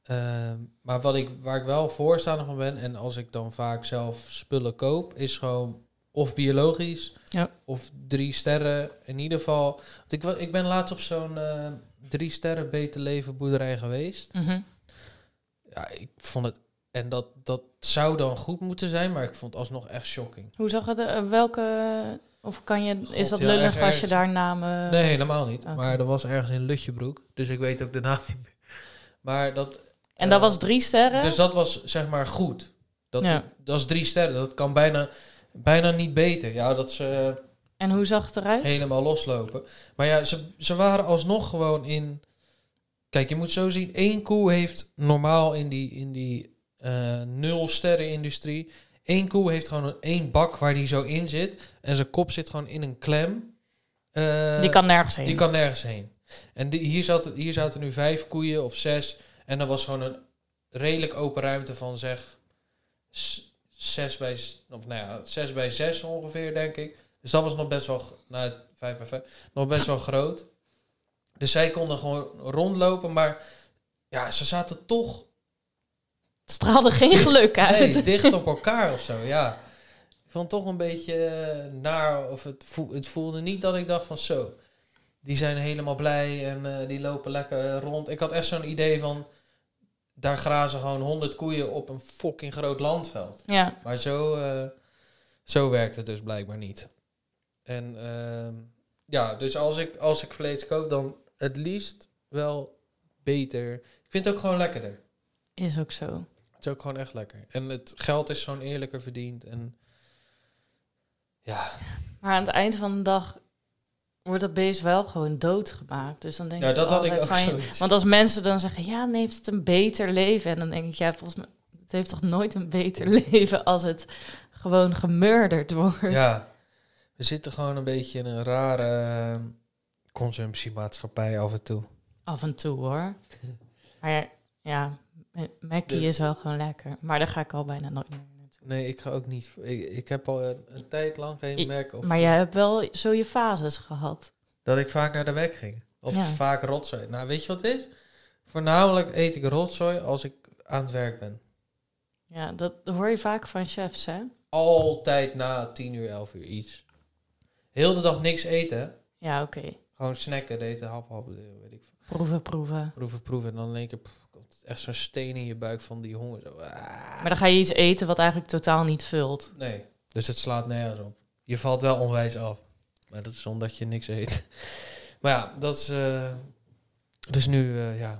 Speaker 1: ehm, maar wat ik, waar ik wel voorstander van ben, en als ik dan vaak zelf spullen koop, is gewoon of biologisch
Speaker 2: Ja.
Speaker 1: of drie sterren. In ieder geval. Want ik, ik ben laatst op zo'n eh, drie sterren beter leven boerderij geweest.
Speaker 2: Mhm.
Speaker 1: Ja, ik vond het. En dat, dat zou dan goed moeten zijn, maar ik vond het alsnog echt shocking.
Speaker 2: Hoe zag het? er? welke... Of kan je, is dat
Speaker 1: ja,
Speaker 2: lullig
Speaker 1: erg-
Speaker 2: als je daar namen...
Speaker 1: Nee, helemaal niet. Maar er was ergens in Lutjebroek, dus ik weet ook de naam niet meer. Maar dat,
Speaker 2: En dat
Speaker 1: eh,
Speaker 2: was drie sterren?
Speaker 1: Dus dat was zeg maar goed. Dat,
Speaker 2: Ja.
Speaker 1: dat is drie sterren. Dat kan bijna, bijna niet beter. Ja, dat ze
Speaker 2: En hoe zag het eruit?
Speaker 1: helemaal loslopen. Maar ja, ze, ze waren alsnog gewoon in... Kijk, je moet zo zien. één koe heeft normaal in die, in die eh, nul sterren industrie... één koe heeft gewoon een, één bak waar die zo in zit. En zijn kop zit gewoon in een klem. Eh,
Speaker 2: die kan nergens heen.
Speaker 1: die kan nergens heen. En die, hier, zat, hier zaten nu vijf koeien of zes. En dat was gewoon een redelijk open ruimte van zeg 6 bij, of nou ja, 6 bij 6 ongeveer, denk ik. Dus dat was nog best wel, nou 5 bij 5, nog best wel groot. Dus zij konden gewoon rondlopen, maar ja, ze zaten toch
Speaker 2: Straalde geen geluk uit.
Speaker 1: nee, dicht op elkaar of zo, ja. Ik vond het toch een beetje eh, naar, of het, voel, het voelde niet dat ik dacht van zo, die zijn helemaal blij en eh, die lopen lekker rond. Ik had echt zo'n idee van, daar grazen gewoon honderd koeien op een fucking groot landveld.
Speaker 2: Ja,
Speaker 1: Maar zo, eh, zo werkt het dus blijkbaar niet. En ehm, ja, dus als ik, als ik vlees koop, dan het liefst wel beter. Ik vind het ook gewoon lekkerder.
Speaker 2: is ook zo.
Speaker 1: Het is ook gewoon echt lekker. En het geld is gewoon eerlijker verdiend. En ja,
Speaker 2: Maar aan het eind van de dag wordt dat beest wel gewoon doodgemaakt. Dus dan denk
Speaker 1: ja
Speaker 2: ik
Speaker 1: dat had ik ook
Speaker 2: van je-
Speaker 1: zoiets.
Speaker 2: Want als mensen dan zeggen, ja, dan heeft het een beter leven. En dan denk ik, ja, volgens mij, het heeft toch nooit een beter (laughs) leven als het gewoon gemurderd wordt.
Speaker 1: Ja, we zitten gewoon een beetje in een rare eh, consumptiemaatschappij af en toe.
Speaker 2: Af en toe hoor. (laughs) Maar ja, ja Mackie is wel gewoon lekker. Maar daar ga ik al bijna nooit meer naartoe.
Speaker 1: Nee, ik ga ook niet. Ik, ik heb al een, een tijd lang geen merk. Of
Speaker 2: Maar jij hebt wel zo je fases gehad.
Speaker 1: Dat ik vaak naar de weg ging. Of
Speaker 2: Ja.
Speaker 1: vaak rotzooi. Nou, weet je wat het is? Voornamelijk eet ik rotzooi als ik aan het werk ben.
Speaker 2: Ja, dat hoor je vaak van chefs, hè?
Speaker 1: Altijd na 10 uur, 11 uur iets. Heel de dag niks eten.
Speaker 2: Ja, oké.
Speaker 1: Gewoon snacken, eten, hap, hap, weet ik veel.
Speaker 2: Proeven, proeven.
Speaker 1: Proeven, proeven. En dan in één keer pff, komt echt zo'n steen in je buik van die honger. Zo. ah.
Speaker 2: Maar dan ga je iets eten wat eigenlijk totaal niet vult.
Speaker 1: Nee. Dus het slaat nergens op. Je valt wel onwijs af. Maar dat is omdat je niks eet. (laughs) maar ja, dat is... eh, dus nu, eh, ja,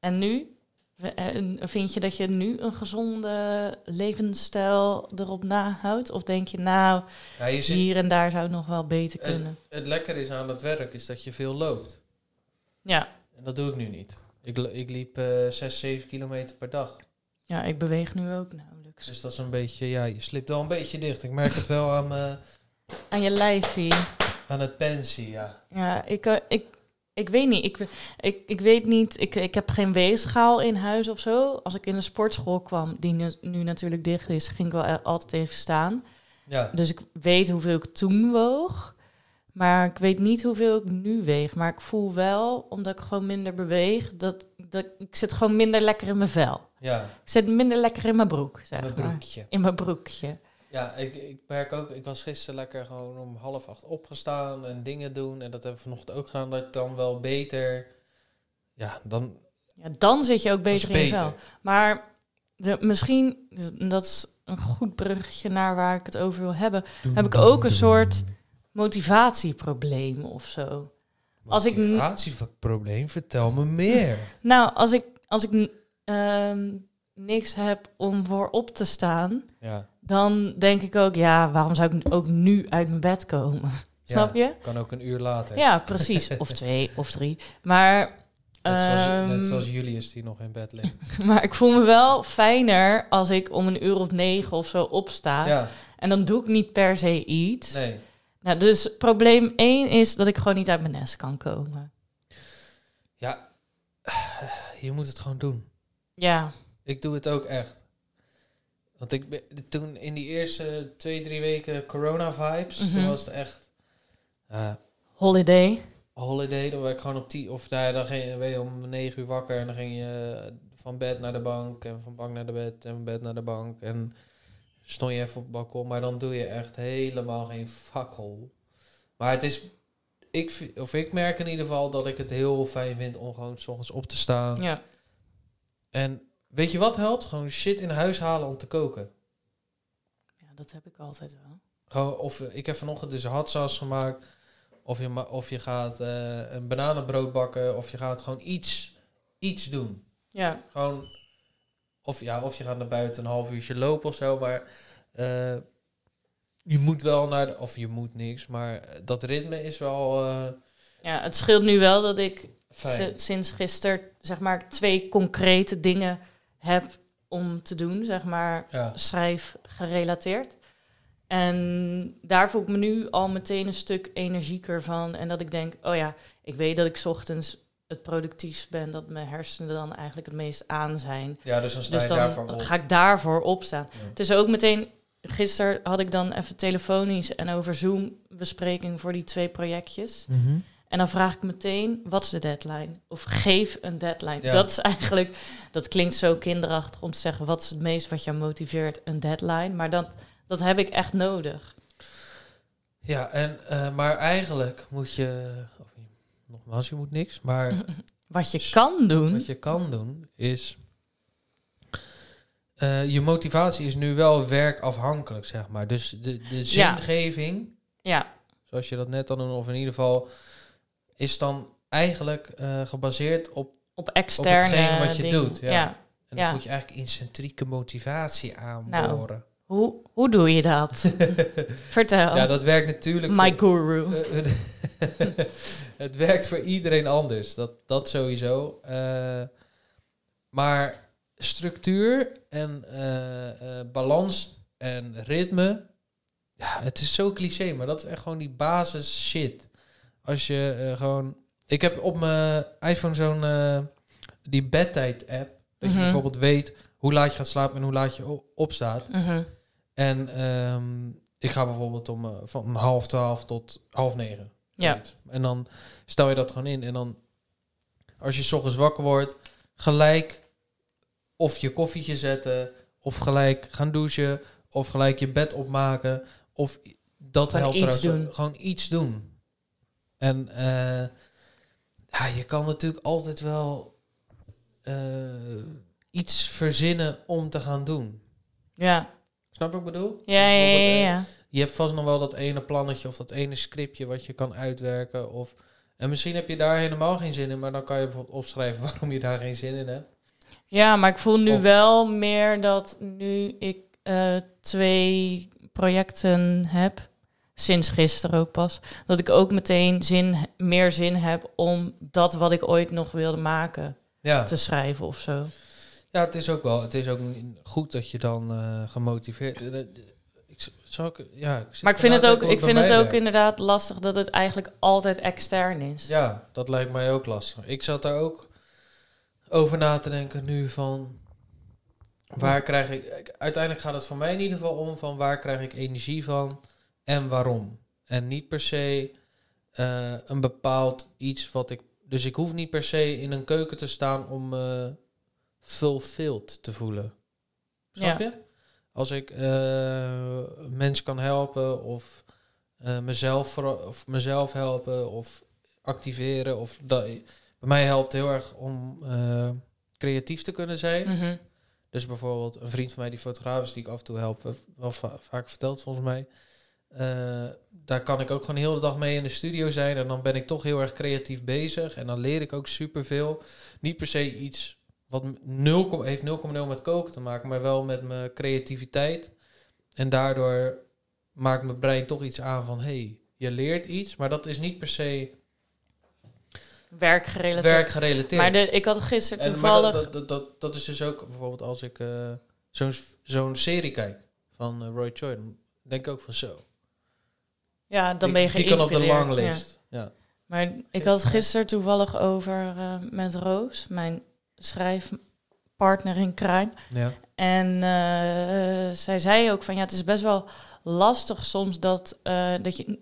Speaker 2: En nu? Eh, Vind je dat je nu een gezonde levensstijl erop nahoudt? Of denk je, nou,
Speaker 1: ja je zit,
Speaker 2: hier en daar zou het nog wel beter
Speaker 1: En-
Speaker 2: kunnen?
Speaker 1: het lekker is aan het werk is dat je veel loopt.
Speaker 2: Ja.
Speaker 1: En dat doe ik nu niet. Ik, ik liep eh 6, 7 kilometer per dag.
Speaker 2: ja, ik beweeg nu ook nauwelijks.
Speaker 1: Dus dat is een beetje, ja, je slipt wel een beetje dicht. Ik merk het wel aan, me,
Speaker 2: Aan je lijfie.
Speaker 1: aan het pensie, ja.
Speaker 2: Ja, ik, eh, ik, ik weet niet. Ik, ik, ik weet niet. Ik, ik heb geen weegschaal in huis of zo. Als ik in de sportschool kwam, die nu, nu natuurlijk dicht is, ging ik wel altijd even staan.
Speaker 1: Ja,
Speaker 2: Dus ik weet hoeveel ik toen woog. Maar ik weet niet hoeveel ik nu weeg. Maar ik voel wel, omdat ik gewoon minder beweeg, dat, dat ik zit gewoon minder lekker in mijn vel.
Speaker 1: ja,
Speaker 2: Ik zit minder lekker in mijn broek, zeg
Speaker 1: mijn
Speaker 2: maar.
Speaker 1: broekje.
Speaker 2: In mijn broekje.
Speaker 1: Ja, ik, ik merk ook, ik was gisteren lekker gewoon om half acht opgestaan en dingen doen. En dat heb ik vanochtend ook gedaan, dat ik dan wel beter, ja, dan
Speaker 2: Ja, dan zit je ook beter in je vel. Maar de, misschien, dat is een goed bruggetje naar waar ik het over wil hebben, heb ik ook een soort motivatieprobleem of zo. als ik n-
Speaker 1: Motivatieprobleem, vertel me meer. (laughs)
Speaker 2: Nou, als ik, als ik ehm, niks heb om voor op te staan,
Speaker 1: Ja,
Speaker 2: dan denk ik ook, ja, waarom zou ik ook nu uit mijn bed komen? (laughs) Snap je?
Speaker 1: kan ook een uur later.
Speaker 2: Ja, precies. Of (laughs) twee of drie. Maar,
Speaker 1: Net zoals,
Speaker 2: ehm,
Speaker 1: net zoals Julius die nog in bed ligt. (laughs)
Speaker 2: maar ik voel me wel fijner als ik om een uur of negen of zo opsta.
Speaker 1: Ja,
Speaker 2: En dan doe ik niet per se iets.
Speaker 1: nee.
Speaker 2: Nou, dus probleem één is dat ik gewoon niet uit mijn nest kan komen.
Speaker 1: Ja, (sighs) je moet het gewoon doen.
Speaker 2: Ja,
Speaker 1: Ik doe het ook echt. Want ik ben, toen in die eerste twee, drie weken corona-vibes, toen
Speaker 2: Mhm.
Speaker 1: was het echt eh,
Speaker 2: holiday.
Speaker 1: holiday. Dan werd ik gewoon op tien, of ja, dan ging je, om negen uur wakker en dan ging je van bed naar de bank en van bank naar de bed en van bed naar de bank. En stond je even op het balkon, maar dan doe je echt helemaal geen fakkel. Maar het is, ik, of ik merk in ieder geval dat ik het heel fijn vind om gewoon 's ochtends op te staan.
Speaker 2: Ja.
Speaker 1: En weet je wat helpt? Gewoon shit in huis halen om te koken.
Speaker 2: ja, dat heb ik altijd wel.
Speaker 1: Gewoon, of ik heb vanochtend dus hotsaus gemaakt. Of je, of je gaat eh, een bananenbrood bakken. Of je gaat gewoon iets, iets doen.
Speaker 2: Ja,
Speaker 1: Gewoon, of, ja, of je gaat naar buiten een half uurtje lopen of zo. Maar eh, je moet wel naar de, of je moet niks. Maar dat ritme is wel eh,
Speaker 2: ja het scheelt nu wel dat ik
Speaker 1: fijn.
Speaker 2: sinds gisteren zeg maar twee concrete dingen heb om te doen, zeg maar
Speaker 1: Ja,
Speaker 2: schrijf gerelateerd. En daar voel ik me nu al meteen een stuk energieker van. En dat ik denk, oh ja, ik weet dat ik 's ochtends het productiefst ben, dat mijn hersenen dan eigenlijk het meest aan zijn.
Speaker 1: Ja, dus dan sta
Speaker 2: Dus
Speaker 1: je
Speaker 2: dan
Speaker 1: daarvoor op.
Speaker 2: ga ik daarvoor opstaan.
Speaker 1: Ja.
Speaker 2: Het is ook meteen, gisteren had ik dan even telefonisch en over Zoom bespreking voor die twee projectjes.
Speaker 1: Mhm.
Speaker 2: En dan vraag ik meteen, wat is de deadline? Of geef een deadline.
Speaker 1: Ja.
Speaker 2: Dat is eigenlijk, dat klinkt zo kinderachtig om te zeggen, wat is het meest wat jou motiveert? Een deadline. Maar dat, dat heb ik echt nodig.
Speaker 1: Ja, en, eh, maar eigenlijk moet je, of, nogmaals, je moet niks, maar (laughs)
Speaker 2: Wat je kan doen.
Speaker 1: wat je kan doen is, eh, je motivatie is nu wel werkafhankelijk, zeg maar. Dus de, de zingeving,
Speaker 2: Ja,
Speaker 1: zoals je dat net dan noemde, of in ieder geval, is dan eigenlijk eh, gebaseerd op,
Speaker 2: op externe
Speaker 1: wat je
Speaker 2: dingen.
Speaker 1: doet, ja.
Speaker 2: ja.
Speaker 1: en
Speaker 2: Ja.
Speaker 1: dan moet je eigenlijk intrinsieke motivatie aanboren.
Speaker 2: Hoe, hoe doe je dat? (laughs) Vertel.
Speaker 1: ja, dat werkt natuurlijk...
Speaker 2: My
Speaker 1: voor-
Speaker 2: guru.
Speaker 1: Eh, eh, (laughs) het werkt voor iedereen anders. Dat, dat sowieso. Maar structuur en balans en ritme. Ja, het is zo cliché, maar dat is echt gewoon die basis shit. Als je eh, gewoon. Ik heb op mijn iPhone zo'n. eh, die bedtijd app. Dat je
Speaker 2: Mhm.
Speaker 1: bijvoorbeeld weet hoe laat je gaat slapen en hoe laat je opstaat.
Speaker 2: Mhm.
Speaker 1: En ehm, ik ga bijvoorbeeld om eh, van half twaalf tot half negen.
Speaker 2: Ja.
Speaker 1: En dan stel je dat gewoon in. En dan, als je 's ochtends wakker wordt, gelijk of je koffietje zetten, of gelijk gaan douchen, of gelijk je bed opmaken, of dat
Speaker 2: Gewoon
Speaker 1: helpt
Speaker 2: iets doen.
Speaker 1: Gewoon iets doen. En eh, ja, je kan natuurlijk altijd wel eh, iets verzinnen om te gaan doen.
Speaker 2: Ja.
Speaker 1: Snap je wat ik bedoel?
Speaker 2: Ja, ja, ja,
Speaker 1: Bijvoorbeeld,
Speaker 2: ja,
Speaker 1: eh,
Speaker 2: ja.
Speaker 1: je hebt vast nog wel dat ene plannetje of dat ene scriptje wat je kan uitwerken. Of, en misschien heb je daar helemaal geen zin in, maar dan kan je bijvoorbeeld opschrijven (laughs) waarom je daar geen zin in hebt.
Speaker 2: Ja, maar ik voel nu
Speaker 1: Of-
Speaker 2: wel meer dat nu ik twee projecten heb, sinds gisteren ook pas, dat ik ook meteen zin, meer zin heb om dat wat ik ooit nog wilde maken
Speaker 1: Ja,
Speaker 2: te schrijven of zo.
Speaker 1: ja het is ook wel. Het is ook goed dat je dan eh, gemotiveerd. eh, eh, Ik, z- zou ik, ja, ik
Speaker 2: Maar ik vind het
Speaker 1: te
Speaker 2: ook, ik vind het ook inderdaad lastig dat het eigenlijk altijd extern is.
Speaker 1: Ja, dat lijkt mij ook lastig. Ik zat daar ook over na te denken nu van... Waar krijg ik... ik- Uiteindelijk gaat het voor mij in ieder geval om van waar krijg ik energie van en waarom. En niet per se eh, een bepaald iets wat ik... Dus ik hoef niet per se in een keuken te staan om me fulfilled te voelen. Snap
Speaker 2: Ja.
Speaker 1: je? Als ik eh mensen kan helpen of, eh, mezelf, of mezelf helpen of activeren. Of dat, bij mij helpt heel erg om eh, creatief te kunnen zijn.
Speaker 2: Mhm.
Speaker 1: Dus bijvoorbeeld een vriend van mij die fotograaf is, die ik af en toe help, eh, wel va- vaak verteld volgens mij. Eh, daar kan ik ook gewoon heel de dag mee in de studio zijn. En dan ben ik toch heel erg creatief bezig. En dan leer ik ook superveel. Niet per se iets wat 0, kom- heeft 0,0 met koken te maken, maar wel met mijn creativiteit. En daardoor maakt mijn brein toch iets aan van... hey, je leert iets, maar dat is niet per se
Speaker 2: Werkgerelateerd.
Speaker 1: werkgerelateerd.
Speaker 2: Maar de, ik had gisteren
Speaker 1: En,
Speaker 2: toevallig...
Speaker 1: dat, dat, dat, dat, is dus ook bijvoorbeeld als ik eh, zo'n zo'n serie kijk van eh, Roy Choi, dan denk ik ook van zo.
Speaker 2: Ja, dan
Speaker 1: die,
Speaker 2: ben je
Speaker 1: Die kan op de
Speaker 2: geïnspireerd. ja.
Speaker 1: longlist. Ja.
Speaker 2: Maar ik had gisteren toevallig over eh, met Roos, mijn schrijfpartner in crime.
Speaker 1: Ja.
Speaker 2: En eh, zij zei ook van ja, het is best wel lastig soms dat, eh, dat je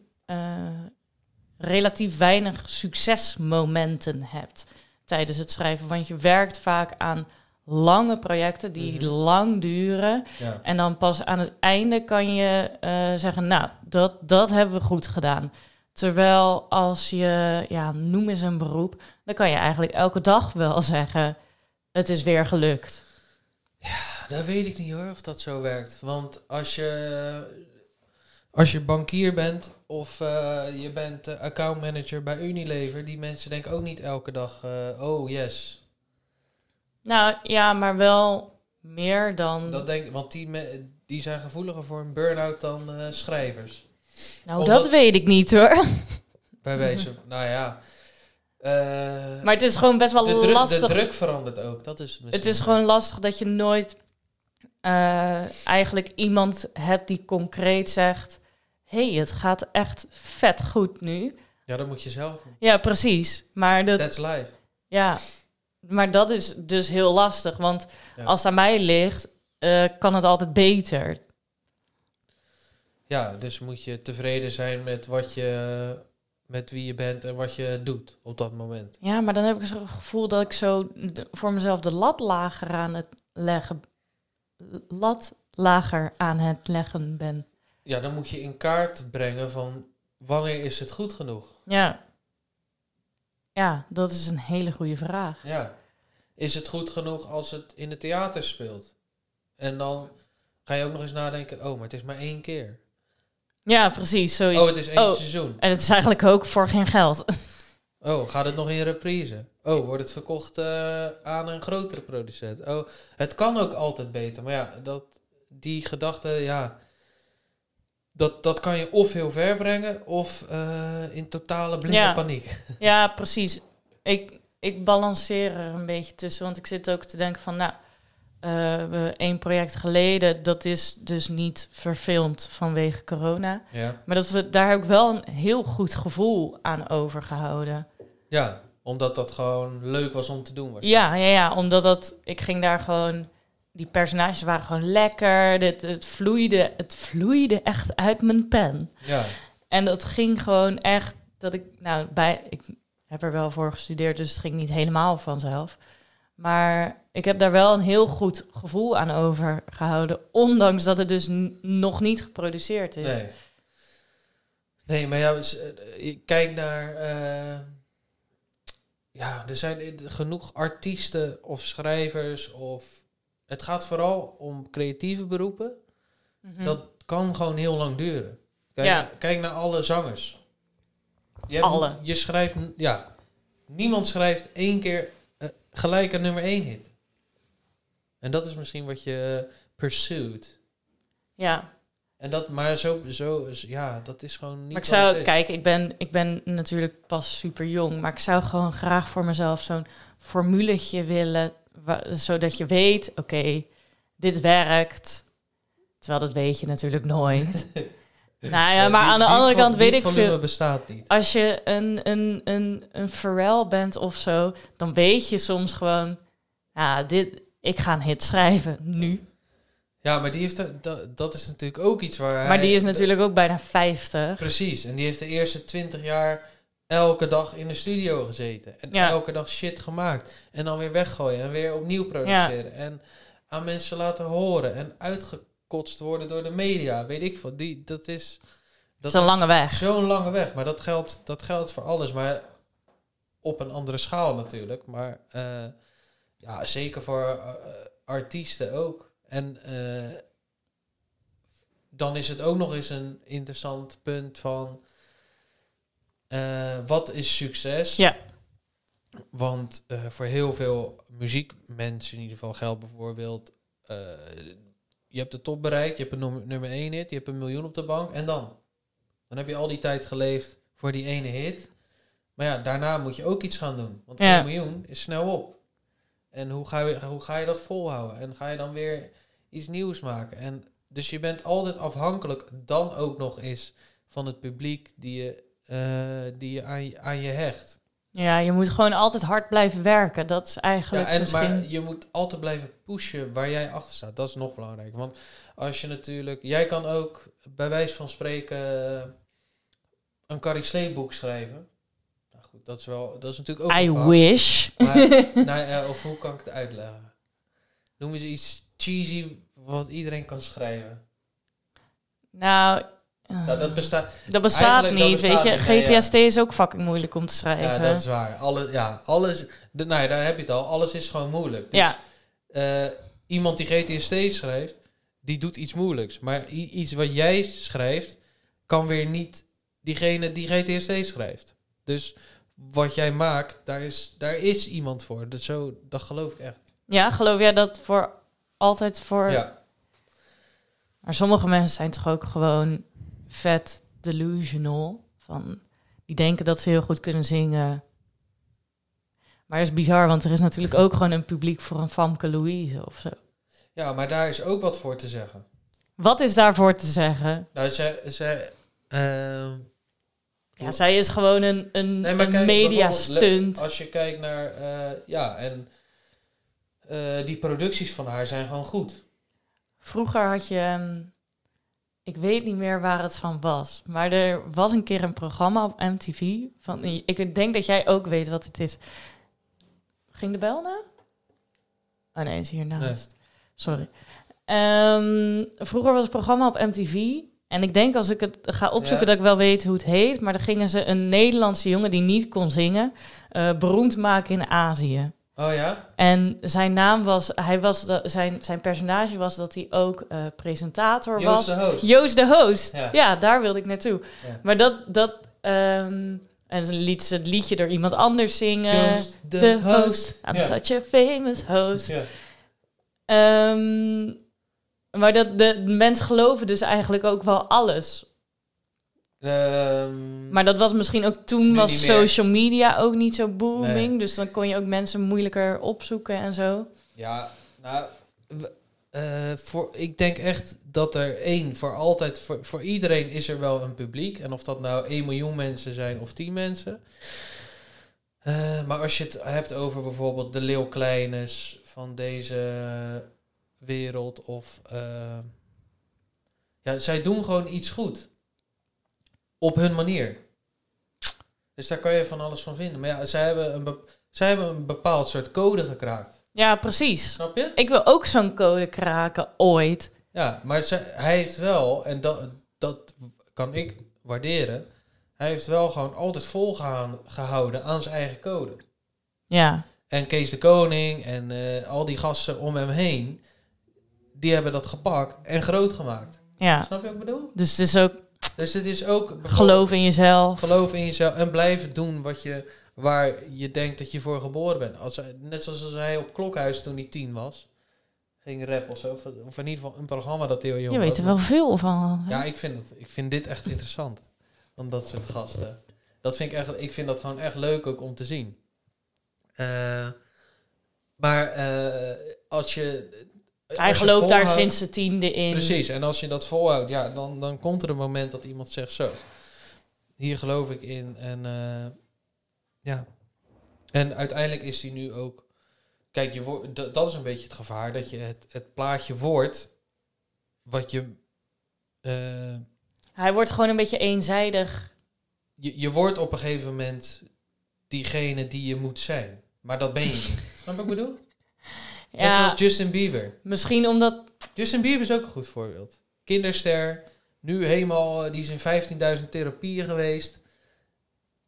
Speaker 2: relatief weinig succesmomenten hebt tijdens het schrijven. Want je werkt vaak aan lange projecten die
Speaker 1: Mhm.
Speaker 2: lang duren.
Speaker 1: Ja.
Speaker 2: En dan pas aan het einde kan je eh, zeggen, nou, dat, dat hebben we goed gedaan. Terwijl als je, ja, noem eens een beroep, dan kan je eigenlijk elke dag wel zeggen, het is weer gelukt.
Speaker 1: Dat weet ik niet hoor, of dat zo werkt. Want als je, als je bankier bent of eh, je bent accountmanager bij Unilever, die mensen denken ook niet elke dag, eh, oh yes.
Speaker 2: Nou ja, maar wel meer dan.
Speaker 1: Dat denk, want die, me- die zijn gevoeliger voor een burn-out dan eh, schrijvers.
Speaker 2: nou,
Speaker 1: omdat-
Speaker 2: dat weet ik niet hoor.
Speaker 1: Bij wijze van, (laughs) nou ja. eh,
Speaker 2: Maar het is gewoon best wel
Speaker 1: de, druk,
Speaker 2: lastig.
Speaker 1: de druk verandert ook. Dat is
Speaker 2: Het is gewoon lastig dat je nooit eh, eigenlijk iemand hebt die concreet zegt: hey, het gaat echt vet goed nu.
Speaker 1: Ja, dat moet je zelf doen.
Speaker 2: Ja, precies. Maar dat,
Speaker 1: That's life.
Speaker 2: Ja, maar dat is dus heel lastig. Want
Speaker 1: Ja.
Speaker 2: als het aan mij ligt, eh, kan het altijd beter.
Speaker 1: Ja, dus moet je tevreden zijn met wat je, met wie je bent en wat je doet op dat moment.
Speaker 2: Ja, maar dan heb ik zo'n gevoel dat ik zo voor mezelf de lat lager aan het leggen... lat lager aan het leggen ben.
Speaker 1: Ja, dan moet je in kaart brengen van wanneer is het goed genoeg.
Speaker 2: Ja. Ja, dat is een hele goede vraag.
Speaker 1: Ja. Is het goed genoeg als het in het theater speelt? En dan ga je ook nog eens nadenken, oh, maar het is maar één keer.
Speaker 2: Ja, precies. Zoiets.
Speaker 1: Oh, het is één
Speaker 2: Oh.
Speaker 1: seizoen.
Speaker 2: En het is eigenlijk ook voor geen geld. (laughs)
Speaker 1: Oh, gaat het nog in reprise? Oh, wordt het verkocht eh, aan een grotere producent? Oh, het kan ook altijd beter. Maar ja, dat, die gedachte, ja... Dat, dat kan je of heel ver brengen, of eh, in totale blinde
Speaker 2: Ja.
Speaker 1: paniek. (laughs)
Speaker 2: Ja, precies. Ik, ik balanceer er een beetje tussen. Want ik zit ook te denken van, nou, we één project geleden, dat is dus niet verfilmd vanwege corona.
Speaker 1: Ja.
Speaker 2: Maar dat we, daar heb ik wel een heel goed gevoel aan overgehouden.
Speaker 1: ja, omdat dat gewoon leuk was om te doen. was.
Speaker 2: Ja, ja, ja, omdat dat, ik ging daar gewoon, die personages waren gewoon lekker. Dit, het, vloeide, het vloeide echt uit mijn pen.
Speaker 1: Ja,
Speaker 2: En dat ging gewoon echt, dat ik, nou, bij, ik heb er wel voor gestudeerd, dus het ging niet helemaal vanzelf. Maar ik heb daar wel een heel goed gevoel aan overgehouden, ondanks dat het dus nog niet geproduceerd is.
Speaker 1: nee. Nee, maar ja, dus, eh, je kijkt naar... eh, ja, er zijn eh, genoeg artiesten of schrijvers of... Het gaat vooral om creatieve beroepen.
Speaker 2: Mhm.
Speaker 1: Dat kan gewoon heel lang duren. Kijk,
Speaker 2: Ja.
Speaker 1: kijk naar alle zangers. Je hebt-
Speaker 2: Alle.
Speaker 1: Je schrijft, ja, niemand schrijft één keer eh, gelijk een nummer één hit. En dat is misschien wat je uh, pursued.
Speaker 2: Ja,
Speaker 1: En dat, maar zo, zo, ja, dat is gewoon niet.
Speaker 2: maar ik zou, kijk, ik ben, ik ben natuurlijk pas super jong, maar ik zou gewoon graag voor mezelf zo'n formuletje willen, zodat je weet, oké, dit werkt. Terwijl dat weet je natuurlijk nooit. (laughs) nou ja, maar aan de andere kant weet ik veel.
Speaker 1: bestaat niet.
Speaker 2: Als je een, een, een, een Pharrell bent of zo, dan weet je soms gewoon, ja, dit, ik ga een hit schrijven nu.
Speaker 1: Ja, maar die heeft, dat, dat is natuurlijk ook iets waar
Speaker 2: Maar
Speaker 1: hij-
Speaker 2: die is natuurlijk ook bijna 50.
Speaker 1: Precies, en die heeft de eerste twintig jaar elke dag in de studio gezeten. En
Speaker 2: Ja.
Speaker 1: elke dag shit gemaakt. En dan weer weggooien en weer opnieuw produceren. En aan mensen laten horen en uitgekotst worden door de media. Weet ik veel. Die, dat is...
Speaker 2: Dat is een lange weg.
Speaker 1: Zo'n lange weg. Maar dat geldt, dat geldt voor alles. Maar op een andere schaal natuurlijk. Maar eh, ja, zeker voor eh, artiesten ook. En eh, dan is het ook nog eens een interessant punt van... eh, wat is succes?
Speaker 2: Ja.
Speaker 1: Want eh, voor heel veel muziekmensen in ieder geval geldt bijvoorbeeld... eh, je hebt de top bereikt, je hebt een nummer, nummer 1 hit, je hebt een miljoen op de bank. En dan? Dan heb je al die tijd geleefd voor die ene hit. Maar ja, daarna moet je ook iets gaan doen. Want
Speaker 2: Ja.
Speaker 1: 1 miljoen is snel op. En hoe ga, je, hoe ga je dat volhouden? En ga je dan weer iets nieuws maken? En dus je bent altijd afhankelijk, dan ook nog eens, van het publiek die je, die je, aan, je aan je hecht.
Speaker 2: Ja, je moet gewoon altijd hard blijven werken. Dat is
Speaker 1: Ja,
Speaker 2: eigenlijk
Speaker 1: en,
Speaker 2: misschien...
Speaker 1: Maar je moet altijd blijven pushen waar jij achter staat. Dat is nog belangrijker. Want als je natuurlijk... Jij kan ook bij wijze van spreken eh, een Carrie Slee boek schrijven. Nou goed, dat is wel... Dat is natuurlijk ook
Speaker 2: I
Speaker 1: een
Speaker 2: wish.
Speaker 1: Maar, (laughs) nou, ja, of hoe kan ik het uitleggen? Noem eens iets cheesy wat iedereen kan schrijven.
Speaker 2: nou,
Speaker 1: Nou, dat bestaat...
Speaker 2: dat bestaat
Speaker 1: dat
Speaker 2: niet,
Speaker 1: bestaat
Speaker 2: weet je.
Speaker 1: nee,
Speaker 2: GTST is ook fucking moeilijk om te schrijven.
Speaker 1: Ja, dat is waar. Alle, ja, alles... De, nou ja, daar heb je het al. Alles is gewoon moeilijk. Dus,
Speaker 2: Ja.
Speaker 1: eh, iemand die GTST schrijft, die doet iets moeilijks. Maar iets wat jij schrijft, kan weer niet diegene die GTST schrijft. Dus wat jij maakt, daar is, daar is iemand voor. Dat, zo, dat geloof ik echt.
Speaker 2: ja, geloof jij dat voor altijd voor...
Speaker 1: Ja.
Speaker 2: Maar sommige mensen zijn toch ook gewoon vet delusional. Van, die denken dat ze heel goed kunnen zingen. Maar het is bizar, want er is natuurlijk ook gewoon een publiek voor een Famke Louise of zo.
Speaker 1: ja, maar daar is ook wat voor te zeggen.
Speaker 2: Wat is daarvoor te zeggen?
Speaker 1: Nou, zij, zij, ehm,
Speaker 2: Ja, zij is gewoon een, een,
Speaker 1: Nee, maar
Speaker 2: een
Speaker 1: kijk,
Speaker 2: media
Speaker 1: bijvoorbeeld,
Speaker 2: stunt.
Speaker 1: le- Als je kijkt naar, eh, ja, en eh, die producties van haar zijn gewoon goed.
Speaker 2: Vroeger had je, ehm, ik weet niet meer waar het van was, maar er was een keer een programma op MTV. Van, ik denk dat jij ook weet wat het is. Ging de bel nou? Oh nee, is hiernaast. Sorry. Ehm, vroeger was het programma op MTV. En ik denk als ik het ga opzoeken
Speaker 1: Ja.
Speaker 2: dat ik wel weet hoe het heet. Maar dan gingen ze een Nederlandse jongen die niet kon zingen, eh, beroemd maken in Azië.
Speaker 1: Oh ja?
Speaker 2: En zijn naam was, hij was de, zijn, zijn personage was dat hij ook eh, presentator
Speaker 1: Joost
Speaker 2: was.
Speaker 1: de host.
Speaker 2: Joost de host.
Speaker 1: Ja.
Speaker 2: Ja, daar wilde ik naartoe.
Speaker 1: Ja.
Speaker 2: Maar dat, dat ehm, en ze liet ze het liedje door iemand anders zingen.
Speaker 1: Joost de,
Speaker 2: de
Speaker 1: host.
Speaker 2: host. I'm
Speaker 1: Ja.
Speaker 2: such a famous host.
Speaker 1: Ja.
Speaker 2: Ehm, maar dat, de mensen geloven dus eigenlijk ook wel alles.
Speaker 1: Ehm,
Speaker 2: Maar dat was misschien ook toen was social media ook niet zo booming.
Speaker 1: Nee.
Speaker 2: Dus dan kon je ook mensen moeilijker opzoeken en zo.
Speaker 1: Ja, nou, eh, voor, ik denk echt dat er één, voor altijd, voor, voor iedereen is er wel een publiek. En of dat nou 1 miljoen mensen zijn of 10 mensen. Eh, maar als je het hebt over bijvoorbeeld de Leeuw Kleines van deze wereld of... eh, ja, zij doen gewoon iets goed. Op hun manier. Dus daar kan je van alles van vinden. Maar ja, zij hebben een, zij hebben een bepaald soort code gekraakt.
Speaker 2: Ja, precies.
Speaker 1: Snap je?
Speaker 2: Ik wil ook zo'n code kraken ooit.
Speaker 1: Ja, maar zij- hij heeft wel, en dat, dat kan ik waarderen, hij heeft wel gewoon altijd volgehouden aan zijn eigen code.
Speaker 2: Ja,
Speaker 1: En Kees de Koning en eh, al die gasten om hem heen, die hebben dat gepakt en groot gemaakt.
Speaker 2: ja.
Speaker 1: Snap je wat ik bedoel?
Speaker 2: Dus het is ook
Speaker 1: Dus het is ook
Speaker 2: geloof in jezelf.
Speaker 1: geloof in jezelf en blijven doen wat je, waar je denkt dat je voor geboren bent. Als, net zoals als hij op Klokhuis toen hij tien was, ging rap of zo. Of, of in ieder geval een programma dat heel jong
Speaker 2: Je weet er wel veel van.
Speaker 1: Ja, ik vind, het, ik vind dit echt interessant. Van dat soort gasten. Dat vind ik echt, ik vind dat gewoon echt leuk ook om te zien. Eh, maar eh, als je.
Speaker 2: Hij gelooft daar sinds de tiende in.
Speaker 1: Precies, en als je dat volhoudt, ja, dan, dan komt er een moment dat iemand zegt: Zo, hier geloof ik in. En eh, ja. En uiteindelijk is hij nu ook. Kijk, je wordt, dat, is een beetje het gevaar dat je het, het plaatje wordt. Wat je. eh,
Speaker 2: Hij wordt gewoon een beetje eenzijdig.
Speaker 1: je, je wordt op een gegeven moment diegene die je moet zijn. Maar dat ben je niet. (laughs) Snap ik bedoel? Net
Speaker 2: Ja,
Speaker 1: zoals Justin Bieber.
Speaker 2: misschien omdat...
Speaker 1: Justin Bieber is ook een goed voorbeeld. Kinderster. Nu helemaal, eh, die is in 15.000 therapieën geweest.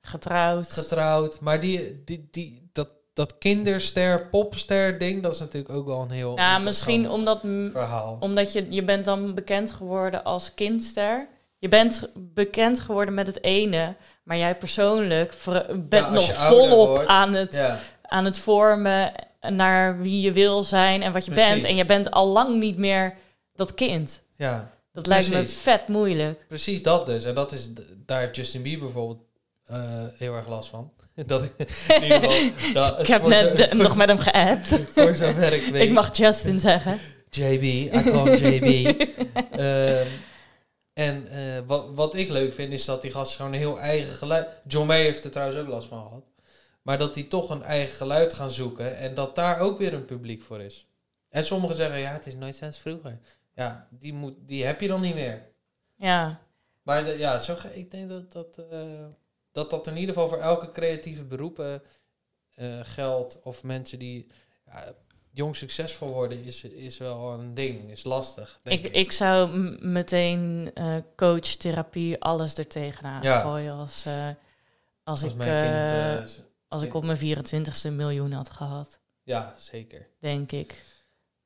Speaker 2: Getrouwd.
Speaker 1: Getrouwd. Maar die, die, die, dat, dat kinderster, popster ding, dat is natuurlijk ook wel een heel
Speaker 2: ja, misschien omdat,
Speaker 1: verhaal.
Speaker 2: omdat je, je bent dan bekend geworden als kindster. Je bent bekend geworden met het ene, maar jij persoonlijk bent nog volop
Speaker 1: wordt,
Speaker 2: aan, het,
Speaker 1: Ja,
Speaker 2: aan het vormen naar wie je wil zijn en wat je
Speaker 1: Precies.
Speaker 2: bent. En je bent al lang niet meer dat kind.
Speaker 1: ja,
Speaker 2: Dat lijkt me vet moeilijk.
Speaker 1: precies dat dus. En dat is, daar heeft Justin Bieber bijvoorbeeld eh, heel erg last van. (laughs) dat ik, in ieder geval, (laughs) dat,
Speaker 2: Ik heb net de- nog met hem geappt. (laughs)
Speaker 1: Voor zover ik weet.
Speaker 2: Ik mag Justin zeggen.
Speaker 1: JB, I call JB. Ehm, en eh, wat, wat ik leuk vind, is dat die gast gewoon een heel eigen geluid... John Mayer heeft er trouwens ook last van gehad. Maar dat die toch een eigen geluid gaan zoeken en dat daar ook weer een publiek voor is. En sommigen zeggen, ja, het is nooit sinds vroeger. Ja, die, moet, die heb je dan niet meer.
Speaker 2: Ja,
Speaker 1: Maar de- ja, zo, ik denk dat dat, eh, dat dat in ieder geval voor elke creatieve beroepen eh, geldt. Of mensen die ja, jong succesvol worden, is, is wel een ding. Is lastig. Denk
Speaker 2: ik,
Speaker 1: ik,
Speaker 2: ik zou meteen eh, coach, therapie, alles er tegenaan
Speaker 1: Ja.
Speaker 2: gooien als, eh, als,
Speaker 1: Als
Speaker 2: ik,
Speaker 1: mijn
Speaker 2: eh,
Speaker 1: kind.
Speaker 2: Als ik op mijn 24ste een miljoen had gehad,
Speaker 1: ja, zeker.
Speaker 2: denk ik.